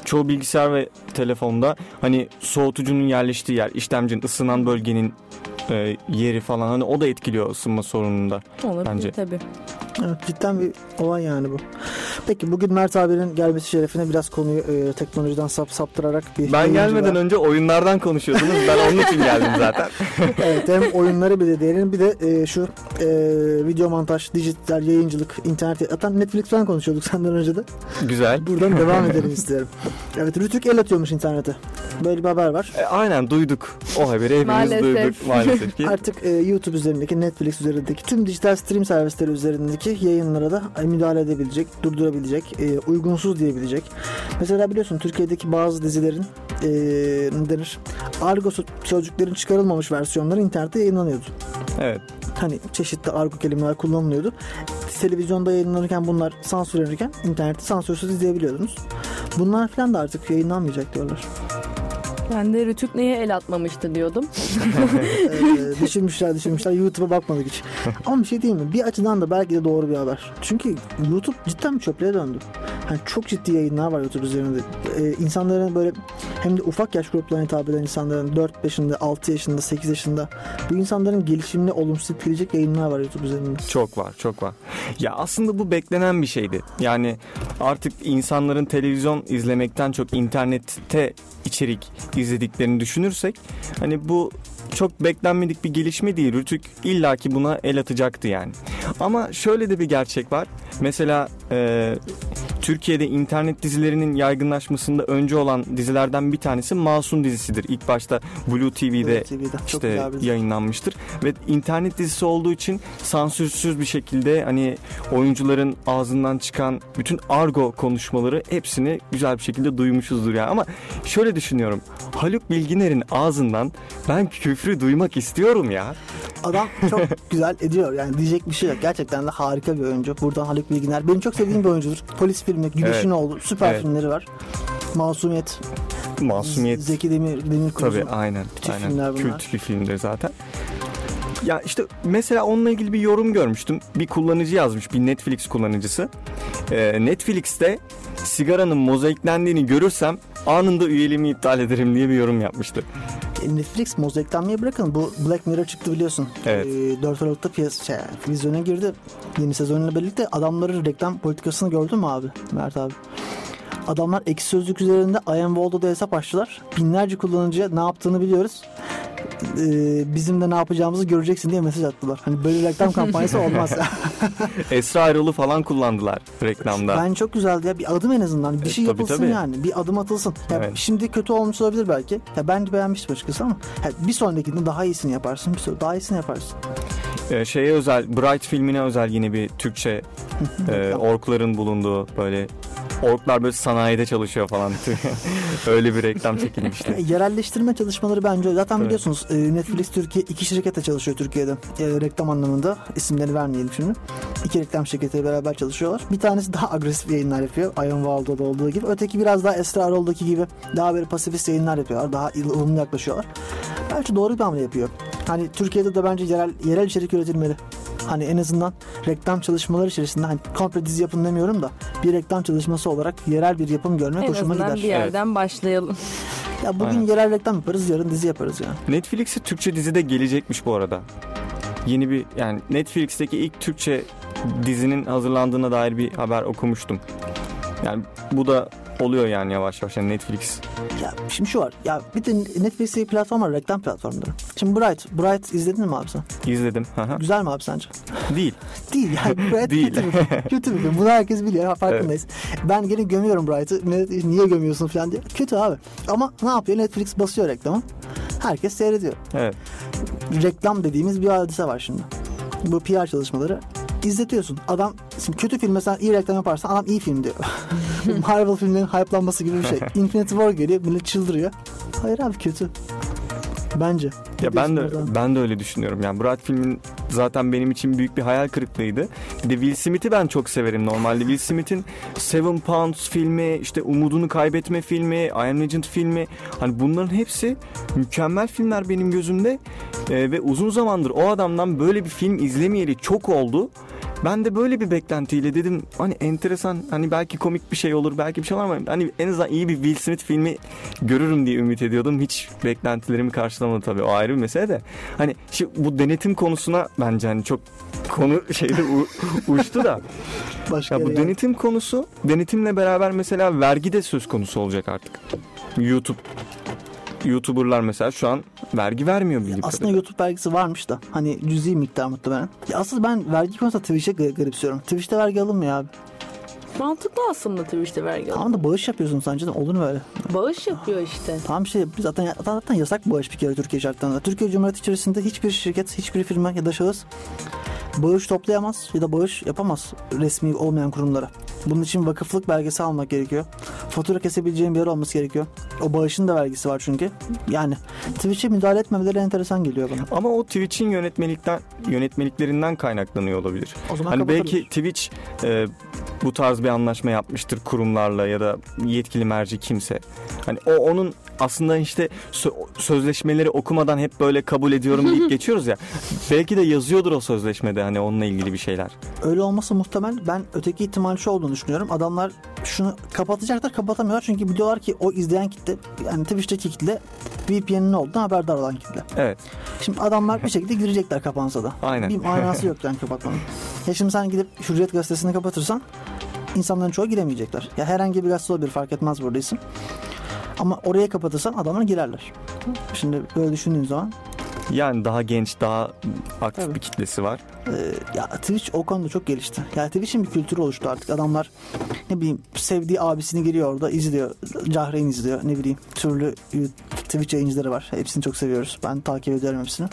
Çoğu bilgisayar ve telefonda hani soğutucunun yerleştiği yer, işlemcinin ısınan bölgenin e, yeri falan hani o da etkiliyor ısınma sorununda. Olabilir Bence. tabii. Evet, cidden bir olay yani bu. Peki bugün Mert abinin gelmesi şerefine biraz konuyu e, teknolojiden sap saptırarak bir Ben gelmeden önce oyunlardan konuşuyordunuz. Ben onun için geldim zaten. <laughs> evet hem oyunları bir de diyelim bir de e, şu e, video montaj, dijital yayıncılık, internet zaten Netflix falan konuşuyorduk senden önce de. Güzel. Buradan devam <laughs> edelim isterim. Evet Rütük el atıyormuş internete. Böyle bir haber var. E, aynen duyduk. O haberi hepimiz Maalesef. duyduk maalesef ki. Artık e, YouTube üzerindeki, Netflix üzerindeki tüm dijital stream servisleri üzerindeki yayınlara da e, müdahale edebilecek, durdurabilecek, e, uygunsuz diyebilecek. Mesela biliyorsun Türkiye'deki bazı dizilerin e, ne denir? Argo sözcüklerin çıkarılmamış versiyonları internette yayınlanıyordu. Evet. Hani çeşitli argo kelimeler kullanılıyordu. Televizyonda yayınlanırken bunlar sansürlenirken internette sansürsüz izleyebiliyordunuz. Bunlar falan da artık yayınlanmayacak diyorlar. Ben de Rütük neye el atmamıştı diyordum. <laughs> Ee, düşünmüşler düşünmüşler YouTube'a bakmadık hiç. Ama bir şey diyeyim mi? Bir açıdan da belki de doğru bir haber. Çünkü YouTube cidden bir çöplüğe döndü. Yani çok ciddi yayınlar var YouTube üzerinde. Ee, insanların böyle hem de ufak yaş gruplarına hitap eden insanların 4 yaşında, 6 yaşında, 8 yaşında bu insanların gelişimini olumsuz etkileyecek yayınlar var YouTube üzerinde. Çok var, çok var. Ya aslında bu beklenen bir şeydi. Yani artık insanların televizyon izlemekten çok internette içerik izlediklerini düşünürsek hani bu çok beklenmedik bir gelişme değil. Rütük illaki buna el atacaktı yani. Ama şöyle de bir gerçek var. Mesela e, Türkiye'de internet dizilerinin yaygınlaşmasında önce olan dizilerden bir tanesi Masum dizisidir. İlk başta Blue TV'de Blue TV'de. İşte yayınlanmıştır ve internet dizisi olduğu için sansürsüz bir şekilde hani oyuncuların ağzından çıkan bütün argo konuşmaları hepsini güzel bir şekilde duymuşuzdur yani ama şöyle düşünüyorum Haluk Bilginer'in ağzından ben küfrü duymak istiyorum ya. Adam çok <laughs> güzel ediyor. Yani diyecek bir şey yok. Gerçekten de harika bir oyuncu. Buradan Haluk Bilginer. Benim çok sevdiğim bir oyuncudur. Polis filmi, Güneşin Evet. Oğlu. Süper Evet. filmleri var. Masumiyet. Masumiyet Zeki Demir, Demir tabii aynen. Bütün aynen. filmler bunlar. Kült bir filmdir zaten. Ya işte mesela onunla ilgili bir yorum görmüştüm. Bir kullanıcı yazmış, bir Netflix kullanıcısı. Ee, Netflix'te sigaranın mozaiklendiğini görürsem anında üyeliğimi iptal ederim diye bir yorum yapmıştı. Netflix mozaiklenmeyi bırakın. Bu Black Mirror çıktı biliyorsun. Evet. E, 4 Aralık'ta piyas şey, vizyona girdi. Yeni sezonla birlikte adamların reklam politikasını gördün mü abi? Mert abi. Adamlar ekşi sözlük üzerinde I am Waldo'da hesap açtılar. Binlerce kullanıcıya ne yaptığını biliyoruz. E, bizim de ne yapacağımızı göreceksin diye mesaj attılar. Hani böyle reklam kampanyası <laughs> olmaz. <laughs> Esra Erol'u falan kullandılar reklamda. Ben çok güzeldi ya. Bir adım en azından. Bir E, şey tabii, yapılsın tabii. yani. Bir adım atılsın. Ya Evet. Şimdi kötü olmuş olabilir belki. Ya ben beğenmiştim açıkçası ama ya bir sonrakinde daha iyisini yaparsın. Bir sonra daha iyisini yaparsın. Ee, şeye özel, Bright filmine özel yine bir Türkçe <laughs> e, orkların bulunduğu böyle orklar böyle sanayide çalışıyor falan. <laughs> Öyle bir reklam çekilmişti. <laughs> Yerelleştirme çalışmaları bence zaten Evet. biliyorsunuz e, Netflix Türkiye iki şirkete çalışıyor Türkiye'de E, reklam anlamında isimleri vermeyelim şimdi. İki reklam şirketi beraber çalışıyorlar. Bir tanesi daha agresif yayınlar yapıyor. Iron Waldo'da olduğu gibi. Öteki biraz daha Esra Erol'daki gibi daha böyle pasifist yayınlar yapıyorlar. Daha ılımlı yaklaşıyorlar. Bence doğru bir hamle yapıyor. Hani Türkiye'de de bence yerel, yerel içerik üretilmeli. Hani en azından reklam çalışmaları içerisinde hani komple dizi yapın demiyorum da bir reklam çalışması olarak yerel bir yapım görmek en hoşuma azından gider. bir yerden başlayalım. Ya bugün Aynen. yerel reklam yaparız, yarın dizi yaparız yani. Netflix'e Türkçe dizi de gelecekmiş bu arada. Yeni bir yani Netflix'teki ilk Türkçe dizinin hazırlandığına dair bir haber okumuştum. Yani bu da oluyor yani yavaş yavaş yani Netflix. Ya şimdi şu var. Ya bir de Netflix'te bir platform var. Reklam platformları. Şimdi Bright. Bright izledin mi abi sen? İzledim. Güzel mi abi sence? Değil. Değil yani. <laughs> Bright Değil. kötü bir film. Kötü bir film. Bunu herkes biliyor. Farkındayız. Ben gene gömüyorum Bright'ı. Niye gömüyorsun falan diye. Kötü abi. Ama ne yapıyor? Netflix basıyor reklamı. Herkes seyrediyor. Evet. Reklam dediğimiz bir hadise var şimdi. Bu PR çalışmaları izletiyorsun. Adam şimdi kötü filme sen iyi reklam yaparsan adam iyi film diyor. <laughs> Marvel filmlerin hype'lanması gibi bir şey. <laughs> Infinity War geliyor millet çıldırıyor. Hayır abi kötü. Bence. Ne Ya ben de oradan? ben de öyle düşünüyorum. Yani Bright filmin zaten benim için büyük bir hayal kırıklığıydı. Bir de Will Smith'i ben çok severim normalde. Will Smith'in Seven Pounds filmi, işte Umudunu Kaybetme filmi, I Am Legend filmi. Hani bunların hepsi mükemmel filmler benim gözümde. Ee, ve uzun zamandır o adamdan böyle bir film izlemeyeli çok oldu. Ben de böyle bir beklentiyle dedim hani enteresan hani belki komik bir şey olur belki bir şey olur ama hani en azından iyi bir Will Smith filmi görürüm diye ümit ediyordum. Hiç beklentilerimi karşılamadı tabii o ayrı bir mesele de. Hani şu bu denetim konusuna bence hani çok konu <laughs> şeyde u- uçtu da. <laughs> Başka Ya bu denetim konusu denetimle beraber mesela vergi de söz konusu olacak artık. YouTube YouTuber'lar mesela şu an vergi vermiyor bildiğim Aslında kadarıyla. YouTube vergisi varmış da hani cüzi miktar muhtemelen. Ya asıl ben vergi konusunda Twitch'e gar- garipsiyorum. Twitch'te vergi alınmıyor abi. Mantıklı aslında Twitch'te vergi almak. Tamam da bağış yapıyorsun sence de olur mu öyle? Bağış yapıyor işte. Tamam işte zaten, zaten, zaten yasak bağış bir kere Türkiye şartlarında. Türkiye Cumhuriyeti içerisinde hiçbir şirket, hiçbir firma ya da şahıs bağış toplayamaz ya da bağış yapamaz resmi olmayan kurumlara. Bunun için vakıflık belgesi almak gerekiyor. Fatura kesebileceğin bir yer olması gerekiyor. O bağışın da vergisi var çünkü. Yani Twitch'e müdahale etmemeleri enteresan geliyor bana. Ama o Twitch'in yönetmelikten yönetmeliklerinden kaynaklanıyor olabilir. O zaman Hani belki Twitch e, bu tarz bir anlaşma yapmıştır kurumlarla ya da yetkili merci kimse. Hani o onun aslında işte sö- sözleşmeleri okumadan hep böyle kabul ediyorum deyip <laughs> geçiyoruz ya. Belki de yazıyordur o sözleşmede hani onunla ilgili bir şeyler. Öyle olması muhtemel. Ben öteki ihtimal şu olduğunu düşünüyorum. Adamlar şunu kapatacaklar kapatamıyorlar çünkü biliyorlar ki o izleyen kitle yani Twitch'teki kitle VPN'in olduğunu haberdar olan kitle. Evet. Şimdi adamlar bir şekilde girecekler kapansa da. Aynen. Bir manası yok yani kapatmanın. <laughs> Ya şimdi sen gidip Hürriyet gazetesini kapatırsan insanların çoğu giremeyecekler. Ya herhangi bir gazete olabilir fark etmez burada isim. Ama oraya kapatırsan adamlar girerler. Şimdi böyle düşündüğün zaman Yani daha genç, daha aktif Tabii. bir kitlesi var. e, ya Twitch o konuda çok gelişti. Yani Twitch'in bir kültürü oluştu artık. Adamlar ne bileyim sevdiği abisini giriyor orada izliyor. Cahreyn izliyor. Ne bileyim türlü Twitch yayıncıları var. Hepsini çok seviyoruz. Ben takip ediyorum hepsini.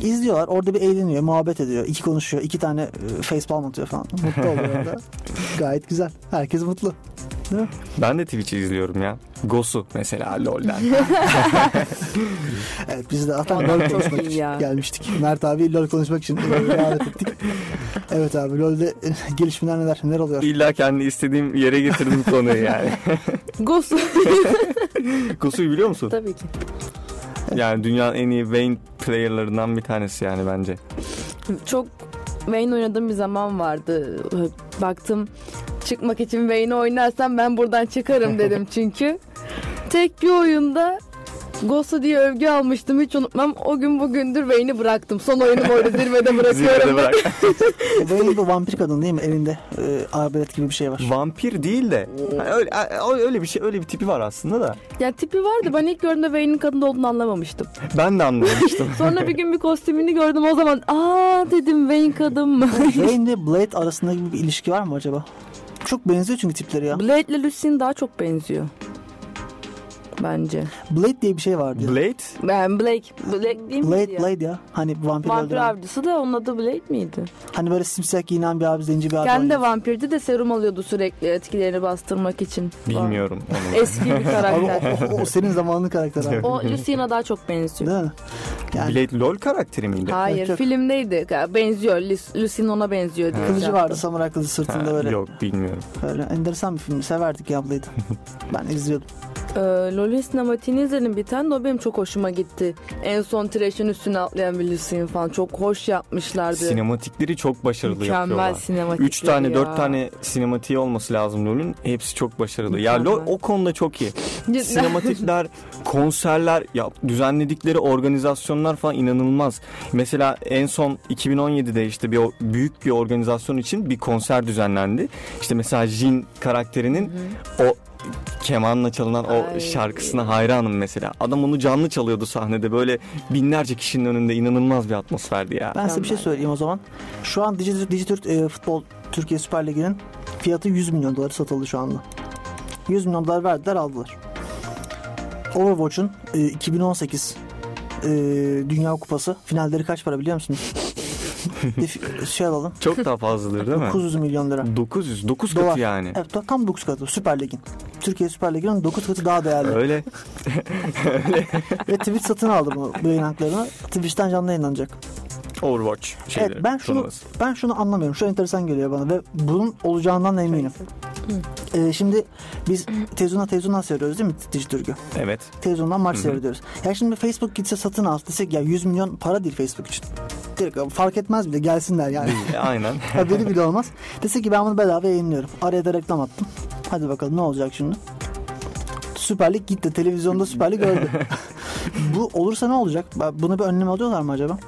İzliyorlar. Orada bir eğleniyor, muhabbet ediyor. iki konuşuyor. iki tane e, facepalm atıyor falan. Mutlu oluyor orada. <laughs> Gayet güzel. Herkes mutlu. Değil mi? Ben de Twitch'i izliyorum ya. Gosu mesela LoL'den. Evet biz de zaten LoL konuşmak için ya. gelmiştik. Mert abi LoL konuşmak için davet ettik. Evet abi LoL'de e, gelişmeler neler? Neler oluyor? İlla kendi istediğim yere getirdim konuyu yani. <laughs> Ghost <laughs> Gosu'yu biliyor musun? tabii ki. Yani dünyanın en iyi Vayne player'larından bir tanesi yani bence. Çok Vayne oynadığım bir zaman vardı. Baktım çıkmak için Vayne oynarsam ben buradan çıkarım dedim <laughs> çünkü. Tek bir oyunda Ghost'u diye övgü almıştım hiç unutmam. O gün bugündür Vayne'i bıraktım. Son oyunumu orada <laughs> zirvede bırakıyorum. Zirvede bırak. <laughs> Bir vampir kadın değil mi? Elinde e, arbelet gibi bir şey var. Vampir değil de hani öyle öyle bir şey öyle bir tipi var aslında da. Ya tipi vardı. Ben ilk gördüğümde Wayne'in kadın olduğunu anlamamıştım. Ben de anlamamıştım. Sonra bir gün bir kostümünü gördüm o zaman. Aa dedim Wayne kadın mı? Vayne ile Blade arasında bir ilişki var mı acaba? Çok benziyor çünkü tipleri ya. Blade ile Lucy'nin daha çok benziyor. Bence. Blade diye bir şey vardı. ya. Blade Ben Blake. Blake değil miydi Blade ya? Blade ya. Hani vampir, Vampir öldüren. avcısı da onun adı Blade miydi? Hani böyle simsiyah giyinen bir abi, zenci bir abi. Kendi de vampirdi de serum alıyordu sürekli etkilerini bastırmak için. bilmiyorum onu. <laughs> Eski bir Abi karakter. o, o, o senin zamanın karakteri abi. <laughs> o Lucy'na daha çok benziyor. Değil mi? Yani Blade LoL karakteri miydi? Hayır yok. filmdeydi. Benziyor. Lucy'nin ona benziyor diye. kılıcı şey vardı samuray kılıcı sırtında Ha, böyle. Yok bilmiyorum. Böyle enteresan bir film. Severdik ya Blade'i. <laughs> ben izliyordum. Ee, LoL'ün sinematiğini izledim bir tane de o benim çok hoşuma gitti. En son Thresh'in üstüne atlayan Lucy'nin falan çok hoş yapmışlardı. Sinematikleri çok başarılı Mükemmel yapıyorlar. sinematikleri 3 tane ya. 4 tane sinematiği olması lazım LoL'ün. Hepsi çok başarılı. Ya LoL Mükemmel. o konuda çok iyi. <laughs> Sinematikler, konserler, ya düzenledikleri organizasyonlar falan inanılmaz. Mesela en son 2017'de işte bir büyük bir organizasyon için bir konser düzenlendi. İşte mesela Jin karakterinin o kemanla çalınan o Ay. şarkısına hayranım mesela. Adam onu canlı çalıyordu sahnede böyle binlerce kişinin önünde inanılmaz bir atmosferdi ya. Ben size bir şey söyleyeyim o zaman. Şu an Dijitürk, Dijitürk e, Futbol Türkiye Süper Ligi'nin fiyatı 100 milyon dolar satıldı şu anda. 100 milyon dolar verdiler aldılar. Overwatch'un e, 2018 e, Dünya Kupası finalleri kaç para biliyor musunuz? <laughs> şey alalım. Çok daha fazladır değil mi? 900 milyon lira. 900, 9 Dolar. katı yani. Evet tam 9 katı Süper Lig'in. Türkiye Süper Ligi'nin 9 katı daha değerli. Öyle. <laughs> Ve Twitch satın aldı bu, bu yayın haklarını. Twitch'ten canlı yayınlanacak. Overwatch şeyleri. evet ben şunu turnuvası. ben şunu anlamıyorum. Şu enteresan geliyor bana ve bunun olacağından eminim. Ee, şimdi biz televizyona televizyondan seyrediyoruz değil mi Dijitürk'ü? Evet. Televizyondan maç seyrediyoruz. Ya şimdi Facebook gitse satın al desek ya 100 milyon para değil Facebook için. Direkt fark etmez bile gelsinler yani. E, Aynen. <laughs> Haberi bile olmaz. Dese ki ben bunu bedava yayınlıyorum. Araya da reklam attım. Hadi bakalım ne olacak şimdi? Süper Lig gitti. Televizyonda Süper Lig öldü. <laughs> Bu olursa ne olacak? Buna bir önlem alıyorlar mı acaba?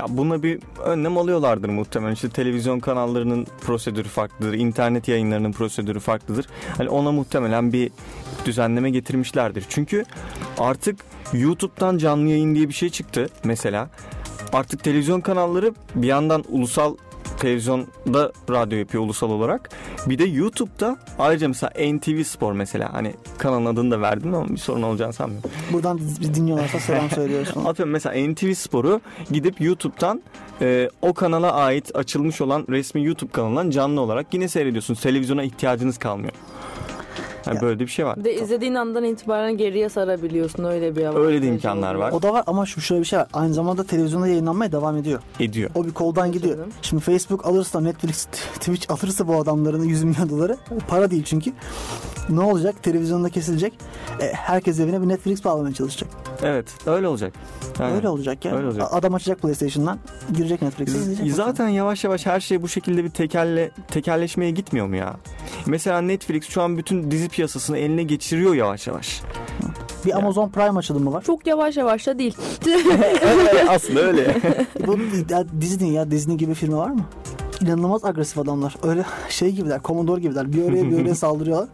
Ya buna bir önlem alıyorlardır muhtemelen. İşte televizyon kanallarının prosedürü farklıdır, internet yayınlarının prosedürü farklıdır. Hani ona muhtemelen bir düzenleme getirmişlerdir. Çünkü artık YouTube'dan canlı yayın diye bir şey çıktı mesela. Artık televizyon kanalları bir yandan ulusal televizyonda radyo yapıyor ulusal olarak. Bir de YouTube'da ayrıca mesela NTV Spor mesela hani kanalın adını da verdim ama bir sorun olacağını sanmıyorum. Buradan biz dinliyorlarsa selam söylüyoruz. falan. <laughs> Atıyorum mesela NTV Spor'u gidip YouTube'dan e, o kanala ait açılmış olan resmi YouTube kanalından canlı olarak yine seyrediyorsunuz. Televizyona ihtiyacınız kalmıyor. Yani Ya. böyle de bir şey var. Bir de izlediğin andan itibaren geriye sarabiliyorsun öyle bir avantajı Öyle de imkanlar var. O da var ama şu şöyle bir şey var. Aynı zamanda televizyonda yayınlanmaya devam ediyor. Ediyor. O bir koldan gidiyor. canım. Şimdi Facebook alırsa Netflix, <laughs> Twitch alırsa bu adamların 100 milyon doları para değil çünkü. Ne olacak? Televizyonda kesilecek. E, herkes evine bir Netflix bağlamaya çalışacak. Evet öyle olacak. Yani Öyle olacak ya. Öyle olacak. Adam açacak PlayStation'dan, girecek Netflix'e izleyecek. Zaten yavaş yavaş her şey bu şekilde bir tekelle, tekelleşmeye gitmiyor mu ya? Mesela Netflix şu an bütün dizi piyasasını eline geçiriyor yavaş yavaş. bir Amazon Prime açılımı var. Çok yavaş yavaş da değil. <laughs> Aslında öyle. <laughs> Bu Disney ya Disney gibi firma var mı? İnanılmaz agresif adamlar. Öyle şey gibiler, Commodore gibiler. Bir oraya bir oraya <laughs> saldırıyorlar.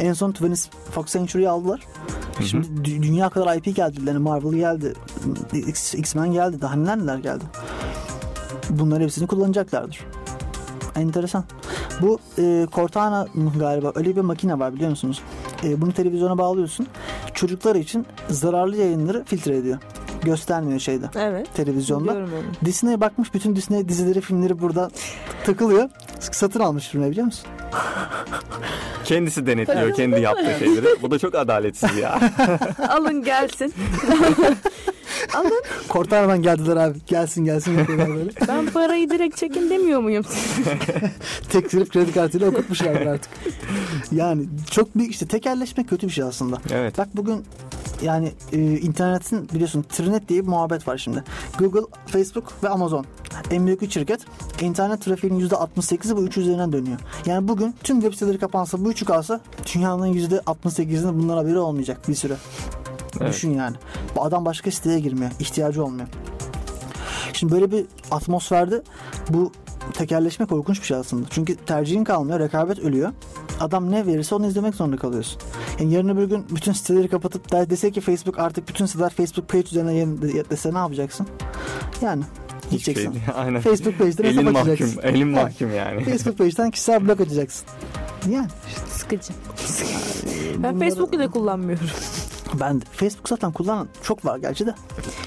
En son 20 Fox Century'yi aldılar. Şimdi dü- dünya kadar IP geldi. Yani Marvel geldi. X- X-Men geldi. Daha neler neler geldi. Bunların hepsini kullanacaklardır. Enteresan. Bu e, Cortana galiba öyle bir makine var biliyor musunuz? E, bunu televizyona bağlıyorsun. Çocuklar için zararlı yayınları filtre ediyor. Göstermiyor şeyde Evet. televizyonda. Disney'e bakmış bütün Disney dizileri filmleri burada takılıyor. Satın almış firma biliyor musun? <laughs> Kendisi denetliyor kendi yaptığı <laughs> şeyleri. Bu da çok adaletsiz ya. <laughs> Alın gelsin. Alın. Kortana'dan geldiler abi. Gelsin gelsin yapıyorlar böyle. Ben parayı direkt çekin demiyor muyum? Tek sürüp kredi kartıyla okutmuşlardır artık. Yani çok büyük işte tekelleşme kötü bir şey aslında. Evet. Bak bugün yani e, internetin biliyorsun Trinet diye bir muhabbet var şimdi. Google, Facebook ve Amazon. En büyük üç şirket. İnternet trafiğinin %68'i bu üç üzerinden dönüyor. Yani bugün tüm web siteleri kapansa bu üçü kalsa dünyanın %68'inin bundan haberi olmayacak bir süre. Evet. Düşün yani. Bu adam başka siteye girmiyor. ihtiyacı olmuyor. Şimdi böyle bir atmosferde bu tekerleşme korkunç bir şey aslında. Çünkü tercihin kalmıyor, rekabet ölüyor. Adam ne verirse onu izlemek zorunda kalıyorsun. Yani yarın öbür gün bütün siteleri kapatıp der, dese ki Facebook artık bütün siteler Facebook page üzerine yayın de- dese ne yapacaksın? Yani şey gideceksin. değil. Aynen. Facebook page'den Elin hesap mahkum. açacaksın. Elin mahkum yani. Facebook page'den kişisel blok açacaksın. Yani Sıkıcı. Ben bunları- Facebook bile kullanmıyorum. ben de- Facebook zaten kullanan çok var gerçi de.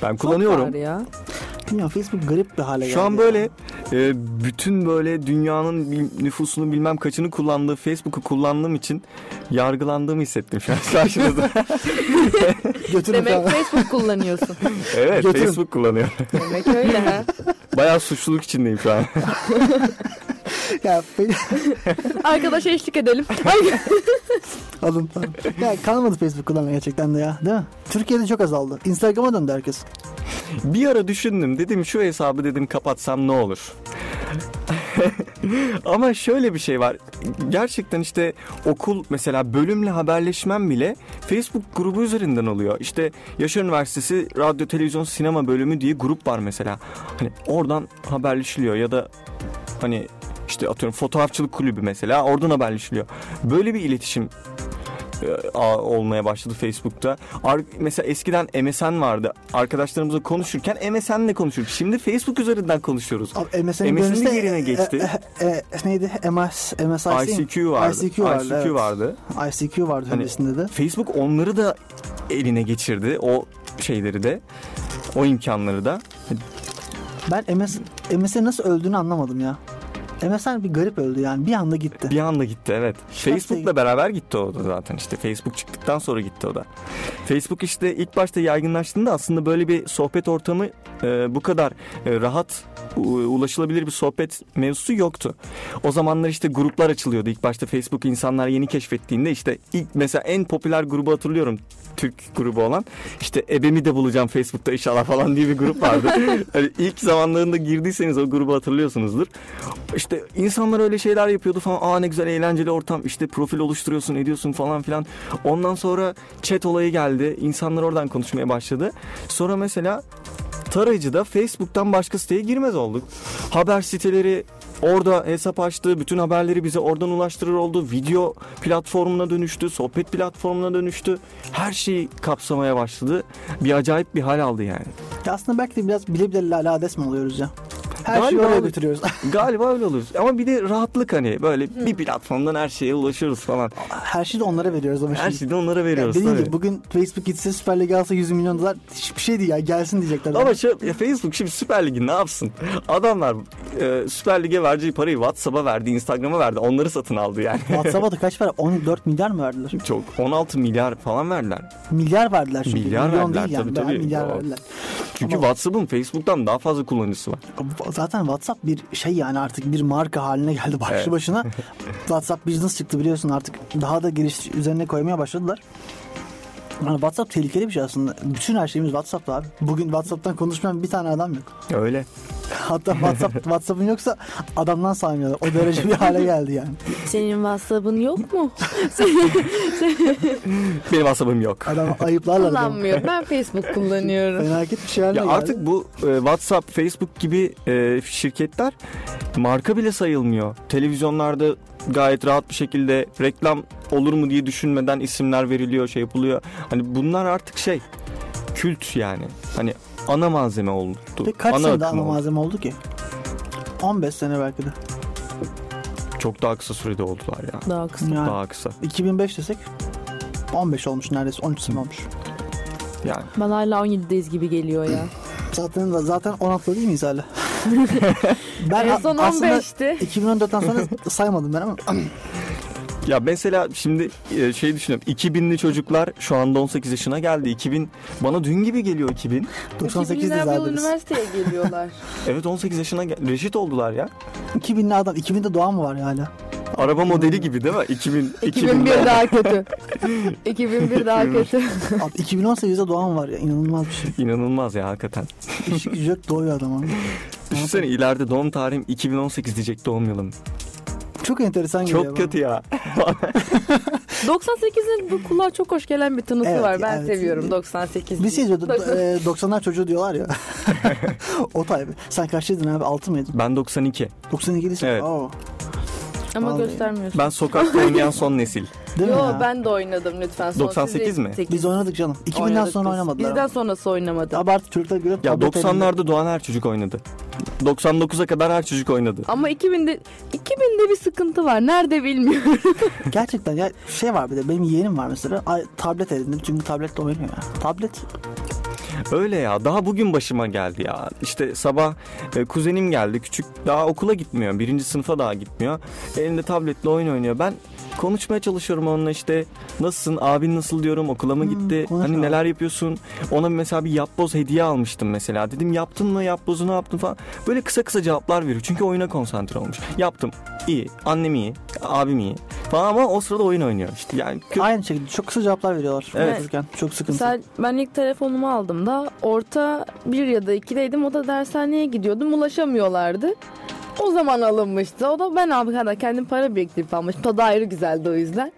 Ben Çok kullanıyorum. var ya. Bilmiyorum Facebook garip bir hale geldi. Şu an ya. böyle e, bütün böyle dünyanın bil- nüfusunun bilmem kaçını kullandığı Facebook'u kullandığım için yargılandığımı hissettim şu an <laughs> karşınızda. Götürün. Demek Facebook kullanıyorsun. <laughs> evet Götürün. Facebook kullanıyorum. Demek öyle ha. <laughs> Bayağı suçluluk içindeyim şu an. ya Arkadaşa eşlik edelim. Alın. Ya kalmadı Facebook kullanan gerçekten de ya. Değil mi? Türkiye'de çok azaldı. Instagram'a döndü herkes. Bir ara düşündüm dedim şu hesabı dedim kapatsam ne olur. <laughs> Ama şöyle bir şey var. Gerçekten işte okul mesela bölümle haberleşmem bile Facebook grubu üzerinden oluyor. İşte Yaşar Üniversitesi Radyo Televizyon Sinema bölümü diye grup var mesela. Hani oradan haberleşiliyor ya da hani işte atıyorum fotoğrafçılık kulübü mesela oradan haberleşiliyor. Böyle bir iletişim ağ olmaya başladı Facebook'ta. Ar- mesela eskiden MSN vardı. Arkadaşlarımızla konuşurken MSN'le konuşurduk. Şimdi Facebook üzerinden konuşuyoruz. Abi, MSN'in MSN'in dönüşte- yerine geçti. E, e, e, neydi? MS, MSIC. ICQ vardı. ICQ vardı, evet. vardı. ICQ vardı Hani- öncesinde de. Facebook onları da eline geçirdi. O şeyleri de. O imkanları da. Ben MS, MSN nasıl öldüğünü anlamadım ya. MSN bir garip öldü yani. Bir anda gitti. Bir anda gitti evet. Facebook'la beraber gitti o da zaten işte. Facebook çıktıktan sonra gitti o da. Facebook işte ilk başta yaygınlaştığında aslında böyle bir sohbet ortamı e, bu kadar e, rahat ulaşılabilir bir sohbet mevzusu yoktu. O zamanlar işte gruplar açılıyordu. İlk başta Facebook insanlar yeni keşfettiğinde işte ilk mesela en popüler grubu hatırlıyorum. Türk grubu olan işte ebemi de bulacağım Facebook'ta inşallah falan diye bir grup vardı. <laughs> hani ilk zamanlarında girdiyseniz o grubu hatırlıyorsunuzdur. İşte insanlar öyle şeyler yapıyordu falan. Aa ne güzel eğlenceli ortam. İşte profil oluşturuyorsun ediyorsun falan filan. Ondan sonra chat olayı geldi. İnsanlar oradan konuşmaya başladı. Sonra mesela tarayıcıda Facebook'tan başka siteye girmez olduk. Haber siteleri orada hesap açtı. Bütün haberleri bize oradan ulaştırır oldu. Video platformuna dönüştü. Sohbet platformuna dönüştü. Her şeyi kapsamaya başladı. Bir acayip bir hal aldı yani. Ya aslında belki de biraz bile bile lades mi oluyoruz ya? Her şeyi Galiba oraya öyle. götürüyoruz. <laughs> Galiba öyle olur. Ama bir de rahatlık hani böyle bir platformdan her şeye ulaşıyoruz falan. Her şeyi de onlara veriyoruz ama Her şimdi. şeyi de onlara veriyoruz. dediğim tabii. gibi bugün Facebook gitse Süper Lig alsa 100 milyon dolar hiçbir şey değil ya gelsin diyecekler. Ama şu, ya Facebook şimdi Süper Lig'i ne yapsın? Adamlar e, Süper Lig'e vereceği parayı WhatsApp'a verdi, Instagram'a verdi. Onları satın aldı yani. <laughs> WhatsApp'a da kaç para? 14 milyar mı verdiler? Çok. 16 milyar falan verdiler. Milyar verdiler çünkü. Milyar Milyon verdiler, değil yani. tabii, tabii. Milyar verdiler. Çünkü Ama- WhatsApp'ın Facebook'tan daha fazla kullanıcısı var. Zaten WhatsApp bir şey yani artık bir marka haline geldi başlı Evet. başına. <laughs> WhatsApp business çıktı biliyorsun artık daha da geliş üzerine koymaya başladılar. Yani WhatsApp tehlikeli bir şey aslında. Bütün her şeyimiz WhatsApp'ta abi. Bugün WhatsApp'tan konuşmayan bir tane adam yok. Öyle. Hatta WhatsApp <laughs> WhatsApp'ın yoksa adamdan saymıyorlar. O derece bir hale geldi yani. Senin WhatsApp'ın yok mu? <laughs> Benim WhatsApp'ım yok. Adam ayıplarlar. adamı. Kullanmıyorum. Ben Facebook kullanıyorum. Felaket bir şey haline Ya geldi. artık bu e, WhatsApp, Facebook gibi e, şirketler marka bile sayılmıyor. Televizyonlarda gayet rahat bir şekilde reklam olur mu diye düşünmeden isimler veriliyor, şey yapılıyor. Hani bunlar artık şey kült yani. Hani ana malzeme oldu. Peki kaç ana senede ana oldu. malzeme oldu ki? 15 sene belki de. Çok daha kısa sürede oldular ya. Daha kısa. Yani Daha kısa. 2005 desek 15 olmuş neredeyse 13 sene olmuş. Yani Ben hala 17'deyiz gibi geliyor ya. <clears throat> Zaten zaten 16'da değil miyiz hala? <laughs> ben en son aslında 15'ti. 2014'ten sonra <laughs> saymadım ben ama <clears throat> Ya mesela şimdi şey düşünüyorum. 2000'li çocuklar şu anda 18 yaşına geldi. 2000 bana dün gibi geliyor 2000. 98'de 2000'ler bu yıl zaten. üniversiteye geliyorlar. <laughs> Evet 18 yaşına gel- reşit oldular ya. 2000'li adam 2000'de doğan mı var ya hala? Araba modeli gibi değil mi? 2000 2001 daha kötü. <laughs> 2001 daha kötü. Abi 2018'de doğan var ya inanılmaz bir şey. İnanılmaz ya hakikaten. İş gücü yok doğuyor adam abi. <laughs> Düşünsene ileride doğum tarihim 2018 diyecek doğum yılım. Çok enteresan geliyor. Çok bana. kötü ya. <laughs> 98'in bu kulağa çok hoş gelen bir tınısı Evet, var. Ben evet. seviyorum 98. Bir şey diyordu, e, 90'lar çocuğu diyorlar ya. o taybi. Sen kaçlıydın abi 6 mıydın? Ben 92. 92'lisin. Evet. Oo. Ama Vallahi. göstermiyorsun. Ben sokakta oynayan son nesil. Değil mi Yo ya? ben de oynadım lütfen. Son 98 sizi- mi? sekiz. Biz oynadık canım. 2000'den Oynadık sonra biz. oynamadılar. Bizden sonrası oynamadı. Abi artık çocuklar göre Ya tablet elinde. 90'larda doğan her çocuk oynadı. 99'a kadar her çocuk oynadı. Ama 2000'de 2000'de bir sıkıntı var. Nerede bilmiyorum. <laughs> Gerçekten ya şey var bir de benim yeğenim var mesela. Ay, tablet elinde çünkü tabletle oynuyor ya. Tablet <laughs> Öyle ya daha bugün başıma geldi ya. İşte sabah e, kuzenim geldi küçük daha okula gitmiyor. Birinci sınıfa daha gitmiyor. Elinde tabletle oyun oynuyor. Ben konuşmaya çalışıyorum onunla işte. Nasılsın? Abin nasıl diyorum? Okula mı Hmm, gitti? Konuş hani neler yapıyorsun? Ona mesela bir yapboz hediye almıştım mesela. Dedim yaptın mı? Yapbozu ne yaptın falan. Böyle kısa kısa cevaplar veriyor. Çünkü oyuna konsantre olmuş. Yaptım. İyi. Annem iyi. Abim iyi falan ama o sırada oyun oynuyor işte. Yani kö- aynı şekilde çok kısa cevaplar veriyorlar. Evet. Okurken. Çok sıkıntı. Mesela ben ilk telefonumu aldığımda orta bir ya da ikideydim. O da dershaneye gidiyordum. Ulaşamıyorlardı. O zaman alınmıştı. O da ben abi kadar kendim para biriktirip almıştım. Tadı ayrı güzeldi o yüzden.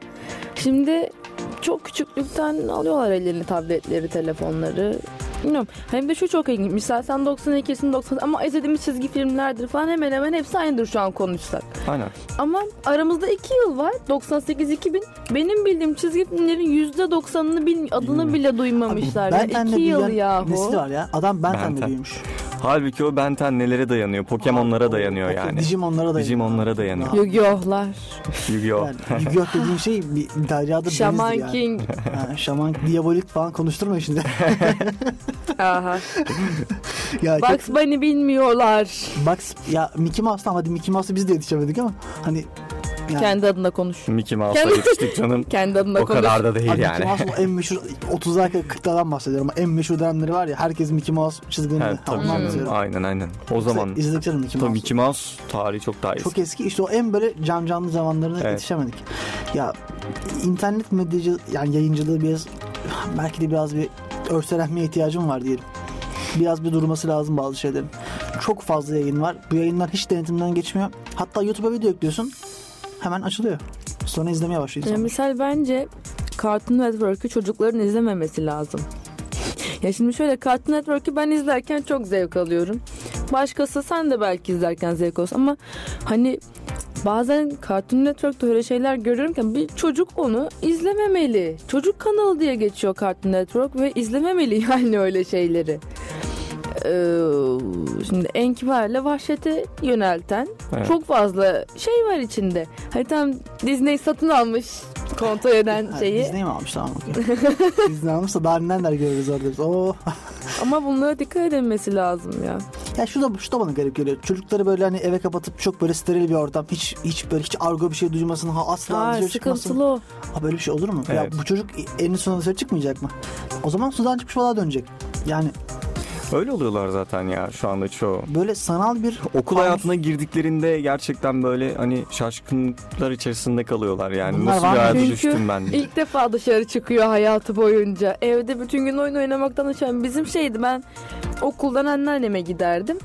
Şimdi çok küçüklükten alıyorlar ellerini tabletleri, telefonları. Bilmiyorum. Hem de şu çok ilginç. Mesela sen 92'sin 90 ama izlediğimiz çizgi filmlerdir falan hemen hemen hepsi aynıdır şu an konuşsak. aynen Ama aramızda 2 yıl var. 98-2000. Benim bildiğim çizgi filmlerin %90'ını bil, adını Bilmiyorum. bile duymamışlar. Ben ya. 2 yıl yahu. Nesli var ya. Adam Ben Ben büyümüş. Halbuki o Benten nelere dayanıyor Pokemon'lara dayanıyor yani Digimonlara da Digimonlara dayanıyor Yu-Gi-Oh'lar. Yu-Gi-Oh Yani Yu-Gi-Oh dediğin şey bir deryadır Shaman denizdir yani. King. <laughs> Ha, şaman, diabolik falan konuşturma şimdi. <laughs> Aha. ya çok- Bugs Bunny bilmiyorlar. Bugs ya Mickey Mouse'tan hadi Mickey Mouse'a biz de yetişemedik ama hani Yani. Kendi adına konuş. Mickey Mouse'a Kendi- yetiştik canım. <laughs> Kendi adına o konuş. kadar da değil Abi yani. Mickey Mouse o en meşhur 30'lar 40'lardan bahsediyorum ama en meşhur dönemleri var ya herkes Mickey Mouse çizgini Evet, tabii canım. Aynen aynen. O zaman izledikçe Mickey tabii Mouse. Mickey Mouse tarihi çok daha eski. Çok eski işte o en böyle can canlı zamanlarına Evet. yetişemedik. Ya internet medyacı yani yayıncılığı biraz belki de biraz bir örselenmeye ihtiyacım var diyelim. Biraz bir durması lazım bazı şeylerin. Çok fazla yayın var. Bu yayınlar hiç denetimden geçmiyor. Hatta YouTube'a video yüklüyorsun. Hemen açılıyor. Sonra izlemeye başlıyor Ya insan. misal bence Cartoon Network'ü çocukların izlememesi lazım. Ya şimdi şöyle Cartoon Network'ü ben izlerken çok zevk alıyorum. Başkası sen de belki izlerken zevk alıyorsun ama hani bazen Cartoon Network'te öyle şeyler görüyorum ki bir çocuk onu izlememeli. Çocuk kanalı diye geçiyor Cartoon Network ve izlememeli <laughs> yani öyle şeyleri. Ee, şimdi en kibarla vahşete yönelten Evet. çok fazla şey var içinde. Hani tam Disney satın almış kontrol eden şeyi. Disney mi almış tamam. okey. <laughs> Disney almışsa daha neler görürüz orada. biz. Oo. <laughs> Ama bunlara dikkat edilmesi lazım ya. Ya şu da, şu da bana garip geliyor. Çocukları böyle hani eve kapatıp çok böyle steril bir ortam. Hiç hiç böyle hiç argo bir şey duymasın. Ha asla Ha, dışarı çıkmasın. sıkıntılı o. Ha böyle bir şey olur mu? Ya Evet. bu çocuk eninde sonunda dışarı çıkmayacak mı? O zaman sudan çıkmış balığa dönecek. Yani Öyle oluyorlar zaten ya şu anda çoğu. böyle sanal bir Okul Anus- hayatına girdiklerinde gerçekten böyle hani şaşkınlıklar içerisinde kalıyorlar yani. Bunlar Nasıl var bir hayata Çünkü düştüm ben diye. İlk defa dışarı çıkıyor hayatı boyunca. Evde bütün gün oyun oynamaktan açan bizim şeydi ben okuldan anneanneme giderdim.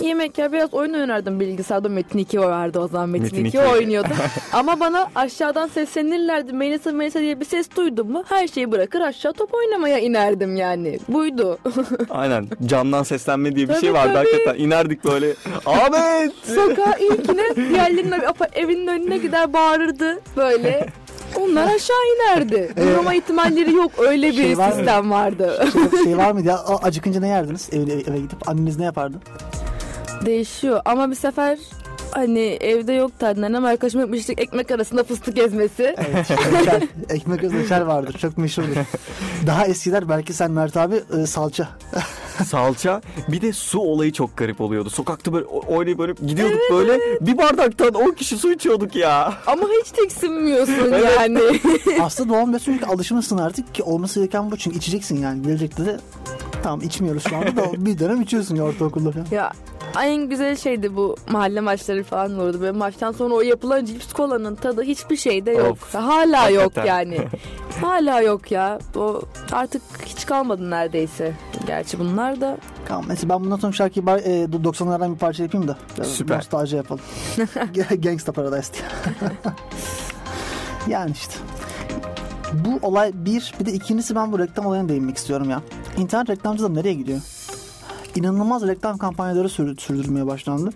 Yemek yer biraz oyun oynardım bilgisayarda Metin 2 vardı o zaman Metin, Metin 2, 2. oynuyordum. <laughs> Ama bana aşağıdan seslenirlerdi Melisa Melisa diye bir ses duydum mu her şeyi bırakır aşağı top oynamaya inerdim yani. Buydu. <laughs> Aynen camdan seslenme diye bir Tabii, şey vardı tabii. hakikaten. İnerdik böyle Ahmet! <laughs> Sokağa ilkine diğerlerinin evinin önüne gider bağırırdı böyle. Onlar aşağı inerdi. Durma ihtimalleri yok. Öyle bir Şey var mı? sistem vardı. şey, şey var mıydı ya? Acıkınca ne yerdiniz? Eve, eve gidip anneniz ne yapardı? Değişiyor ama bir sefer hani evde yoktu anneannem arkadaşıma yapmıştık ekmek arasında fıstık ezmesi. <laughs> Evet. reçel. Ekmek arası reçel vardır. Çok meşhurdur. Daha eskiler belki sen Mert abi e, salça. <laughs> Salça bir de su olayı çok garip oluyordu. Sokakta böyle oynayıp böyle gidiyorduk böyle bir bardaktan 10 kişi su içiyorduk ya. ama hiç tiksinmiyorsun Evet. yani. <laughs> Aslında doğal bir çünkü alışmışsın artık ki olması gereken bu çünkü içeceksin yani. Gelecekte de tamam içmiyoruz şu anda da bir dönem içiyorsun ya ortaokulda falan. ya en güzel şeydi bu mahalle maçları falan olurdu. Böyle maçtan sonra o yapılan cips kolanın tadı hiçbir şeyde yok. Of. Hala yok yani. <laughs> Hala yok ya. O artık hiç kalmadı neredeyse. Gerçi bunlar da Tamam mesela ben bundan sonra şarkıyı e, 90'lardan bir parça yapayım da. Süper. Nostalji yapalım. <laughs> Gangsta Paradise diye. <laughs> yani işte. Bu olay bir. Bir de ikincisi ben bu reklam olayına değinmek istiyorum ya. İnternet reklamcılığı nereye gidiyor? İnanılmaz reklam kampanyaları sür- sürdürmeye başlandı.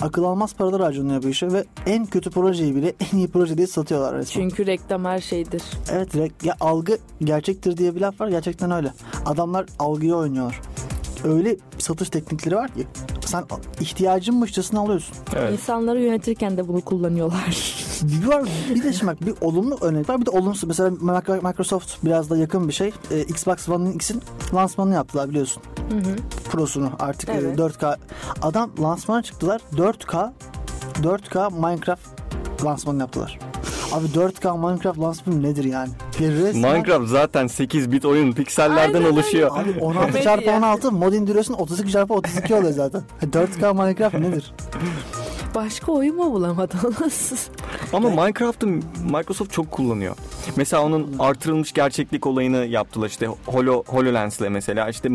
Akıl almaz paralar harcanıyor bu işe ve en kötü projeyi bile en iyi proje diye satıyorlar resmen. çünkü reklam her şeydir. Evet ya algı gerçektir diye bir laf var gerçekten öyle. Adamlar algıyı oynuyorlar. Öyle satış teknikleri var ki sen ihtiyacınmışçasına alıyorsun. Evet. İnsanları yönetirken de bunu kullanıyorlar. <laughs> Bir var bir de şimdi bak bir olumlu örnek var bir de olumsuz. Mesela Microsoft biraz da yakın bir şey. Ee, Xbox One X'in lansmanını yaptılar biliyorsun. Hı hı. Pro'sunu artık e, Evet. 4K. Adam lansmana çıktılar 4K 4K Minecraft lansmanı yaptılar. Abi 4K Minecraft lansmanı nedir yani? Bir resmen- Minecraft zaten 8 bit oyun piksellerden Aynen oluşuyor. Abi 16 Komedi çarpı ya. 16 mod indiriyorsun 32 çarpı 32 oluyor zaten. 4K Minecraft nedir? Başka oyun mu bulamadınız? Ama Minecraft'ı Microsoft çok kullanıyor. Mesela onun artırılmış gerçeklik olayını yaptılar işte Holo, HoloLens'le mesela işte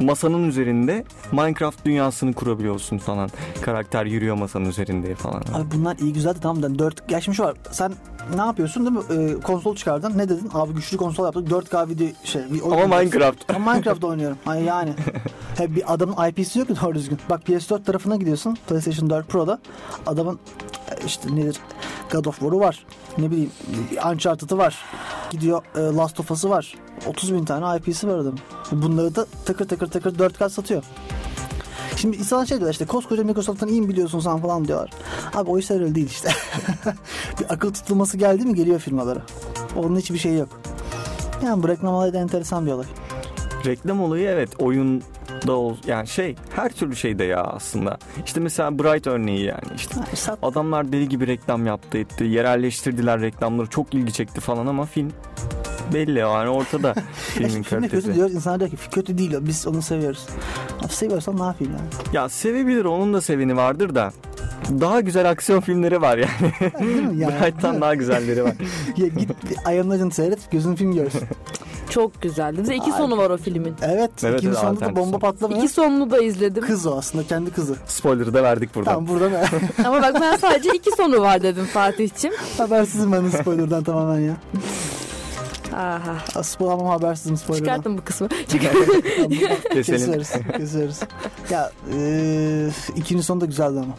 masanın üzerinde Minecraft dünyasını kurabiliyorsun falan. Karakter yürüyor masanın üzerinde falan. Abi bunlar iyi güzel de tamam da 4 ya şimdi şu var sen ne yapıyorsun değil mi? Ee, konsol çıkardın ne dedin? Abi güçlü konsol yaptık 4K video şey. Bir oyun Ama. Minecraft. Ama Minecraft oynuyorum. Ay yani. <laughs> He, bir adamın IP'si yok ki doğru düzgün. Bak PS4 tarafına gidiyorsun. PlayStation 4 Pro'da. Adamın işte nedir? God of War'u var. Ne bileyim Uncharted'ı var. Gidiyor e, Last of Us'ı var. 30 bin tane IP'si var adamın. Bunları da takır takır takır 4K satıyor. Şimdi insanlar şey diyorlar işte koskoca Microsoft'tan iyi mi biliyorsun sen falan diyorlar. Abi o işler öyle değil işte. <laughs> bir akıl tutulması geldi mi geliyor firmalara. Onun hiçbir şeyi yok. Yani bu reklam olayı da enteresan bir olay. Reklam olayı evet oyun da ol yani şey her türlü şeyde ya aslında. İşte mesela Bright örneği yani işte sat- adamlar deli gibi reklam yaptı etti. Yerelleştirdiler reklamları çok ilgi çekti falan ama film belli yani ortada <laughs> filmin Filmi kötü kalitesi. diyoruz. İnsanlar diyor ki kötü değil. Biz onu seviyoruz. Abi seviyorsan ne yapayım yani? Ya sevebilir onun da seveni vardır da daha güzel aksiyon filmleri var yani. Yani, <laughs> Bright'tan daha güzelleri var. <laughs> Ya git Ayağının acını seyret. Gözün film görsün. Çok güzeldi. Bir de iki Ay. sonu var o filmin. Evet. Evet, ikinci evet, sonunda da bomba son. patlamıyor. İki sonunu da izledim. Kız o aslında. Kendi kızı. Spoiler'ı da verdik buradan. Tamam burada ne? <laughs> Ama bak ben sadece iki sonu var dedim Fatih'cim. Habersizim ben de spoiler'dan tamamen ya. Aha. Spoiler ama habersizim spoiler'dan. Çıkarttım bu kısmı. Keselim. Keseriz. Keseriz. Ya e, ikinci son da güzeldi ama.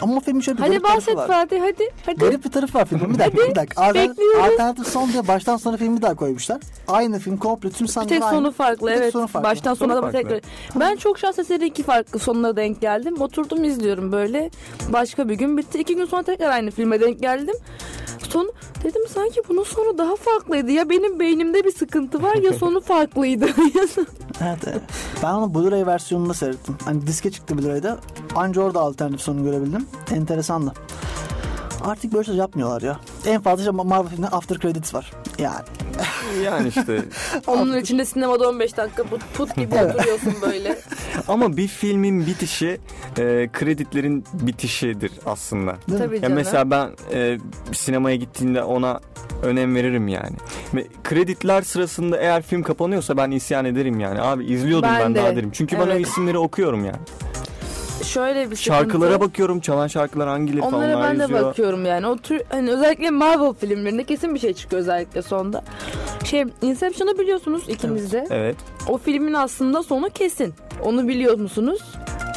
Ama filmin şöyle bir Hadi garip tarafı bahset var. Fatih hadi. Hadi. Garip bir tarafı var filmin. Bir dakika, bir dakika. Alter- bekliyoruz. alternatif son diye baştan sona filmi daha koymuşlar. Aynı film komple tüm Bir sahneler tek aynı. sonu farklı Bir tek evet. sonu farklı. Baştan Sonu sona da farklı. tekrar. Ben çok şans eseri iki farklı sonuna denk geldim. Oturdum izliyorum böyle. Başka bir gün bitti. İki gün sonra tekrar aynı filme denk geldim. Son dedim sanki bunun sonu daha farklıydı. Ya benim beynimde bir sıkıntı var ya sonu <laughs> farklıydı. <laughs> Evet, evet. Ben onu Blu-ray versiyonunda seyrettim. Hani diske çıktı Blu-ray'da. Anca orada alternatif sonu görebildim. Enteresandı. Artık böyle şey yapmıyorlar ya. En fazla şey Marvel filminde after credits var. Yani. Yani işte <laughs> Onun içinde sinemada 15 dakika put, put gibi oturuyorsun böyle. Ama bir filmin bitişi e, kreditlerin bitişidir aslında. Tabii Ya canım. mesela ben e, sinemaya gittiğimde ona önem veririm yani. Ve kreditler sırasında eğer film kapanıyorsa ben isyan ederim yani. Abi izliyordum ben, Ben de. daha derim. Çünkü ben o Evet. isimleri okuyorum yani. Şöyle bir sıkıntı. Şarkılara bakıyorum, çalan şarkılar hangileri falan Onlara ben de yazıyor. bakıyorum yani. O tür hani özellikle Marvel filmlerinde kesin bir şey çıkıyor özellikle sonda. Şey Inception'ı biliyorsunuz ikiniz de. Evet. O filmin aslında sonu kesin. Onu biliyor musunuz?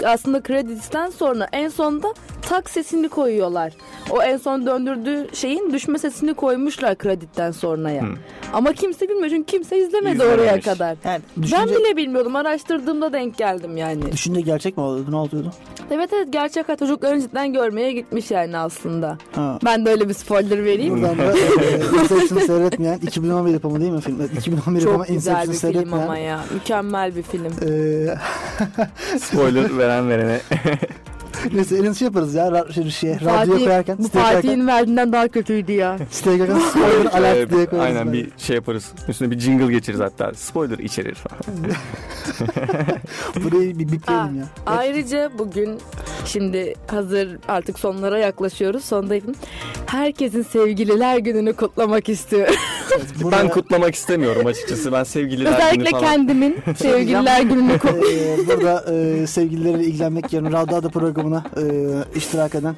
Aslında kredisten sonra en sonda tak sesini koyuyorlar. O en son döndürdüğü şeyin düşme sesini koymuşlar kreditten sonraya. Hı. Ama kimse bilmiyor çünkü kimse izlemedi İzlememiş. oraya kadar. Yani Ben düşünce, bile bilmiyordum. Araştırdığımda denk geldim yani. düşünce gerçek mi oluyordu? Ne oluyordu? Evet evet gerçek hayat çocukların cidden görmeye gitmiş yani aslında. Ha. Ben de öyle bir spoiler vereyim. Buradan da e, Inception'ı seyretmeyen 2011 yapımı değil mi film? <laughs> 2011 yapımı Çok güzel Inception'ı bir film seyretmeyen. ama ya. Mükemmel bir film. E, Spoiler veren verene. <laughs> <laughs> neyse elini şey yaparız ya. Ra- şey, şey, radyoya koyarken. bu. Fatih'in verdiğinden daha kötüydü ya. <laughs> Siteye koyarken <laughs> spoiler alert diye koyarız. Aynen böyle. bir şey yaparız. Üstüne bir jingle geçiririz hatta. Spoiler içerir falan. Burayı bir bipleyelim ya. Ayrıca bugün şimdi hazır artık sonlara yaklaşıyoruz. Sondayım. Herkesin sevgililer gününü kutlamak istiyorum. Evet, Ben kutlamak istemiyorum açıkçası. Ben sevgililer günü Özellikle falan. kendimin sevgililer gününü kutlamak. Ee, burada e, sevgilileriyle ilgilenmek yerine Radyo Adı programına e, iştirak eden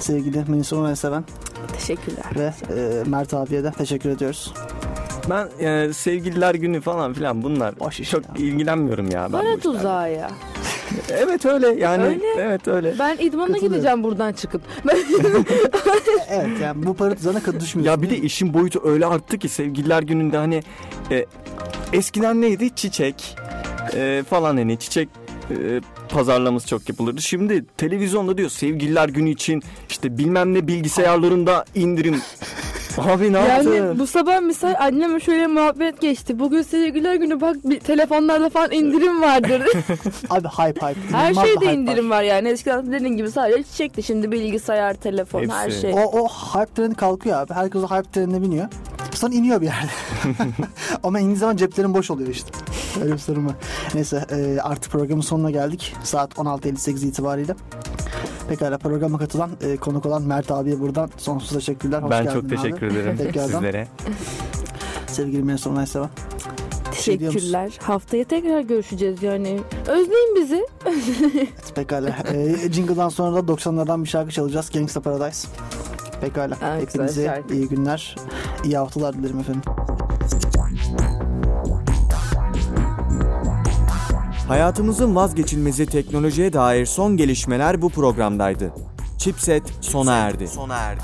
sevgili Melis Onur'a seven Teşekkürler. ve e, Mert abiye de teşekkür ediyoruz. Ben e, sevgililer günü falan filan bunlar Boş iş çok ya. ilgilenmiyorum ya. Ben bu işlerle. tuzağı ya. Evet öyle yani. Öyle. Evet öyle. Ben idmana Katılıyorum. gideceğim buradan çıkıp. <laughs> Evet yani bu para tuzağına kadar düşmüyorsun. Ya bir de işin boyutu öyle arttı ki sevgililer gününde hani e, eskiden neydi çiçek e, falan hani çiçek e, pazarlaması çok yapılırdı. Şimdi televizyonda diyor sevgililer günü için işte bilmem ne bilgisayarlarında indirim. <laughs> Abi ne yaptın? Yani bu sabah misal anneme şöyle muhabbet geçti. Bugün sevgililer günü bak bir telefonlarda falan indirim vardır. <laughs> <laughs> Abi hype hype. her İnanılmaz şeyde hype indirim var. var yani. Eskiden dediğin gibi sadece çiçekti. Şimdi bilgisayar, telefon, her Hepsi. şey. O, o hype treni kalkıyor abi. Herkes o hype trenine biniyor. Sonra iniyor bir yerde. Ama indiği zaman ceplerin boş oluyor işte. Öyle bir sorun var. Neyse e, artık programın sonuna geldik. Saat 16.58 itibariyle. Pekala programa katılan, e, konuk olan Mert abiye buradan sonsuz teşekkürler. Hoş ben geldin çok abi. teşekkür ederim Tekrardan. sizlere. Sevgili Melis Onay Seven. şey? Teşekkürler. Haftaya tekrar görüşeceğiz yani. Özleyin bizi. Pekala. <laughs> E, Jingle'dan sonra da 90'lardan bir şarkı çalacağız. Gangsta Paradise. Pekala. Güzel Hepinize şarkı. iyi günler. iyi haftalar dilerim efendim. Hayatımızın vazgeçilmezi teknolojiye dair son gelişmeler bu programdaydı. Chipset sona erdi. Sona erdi.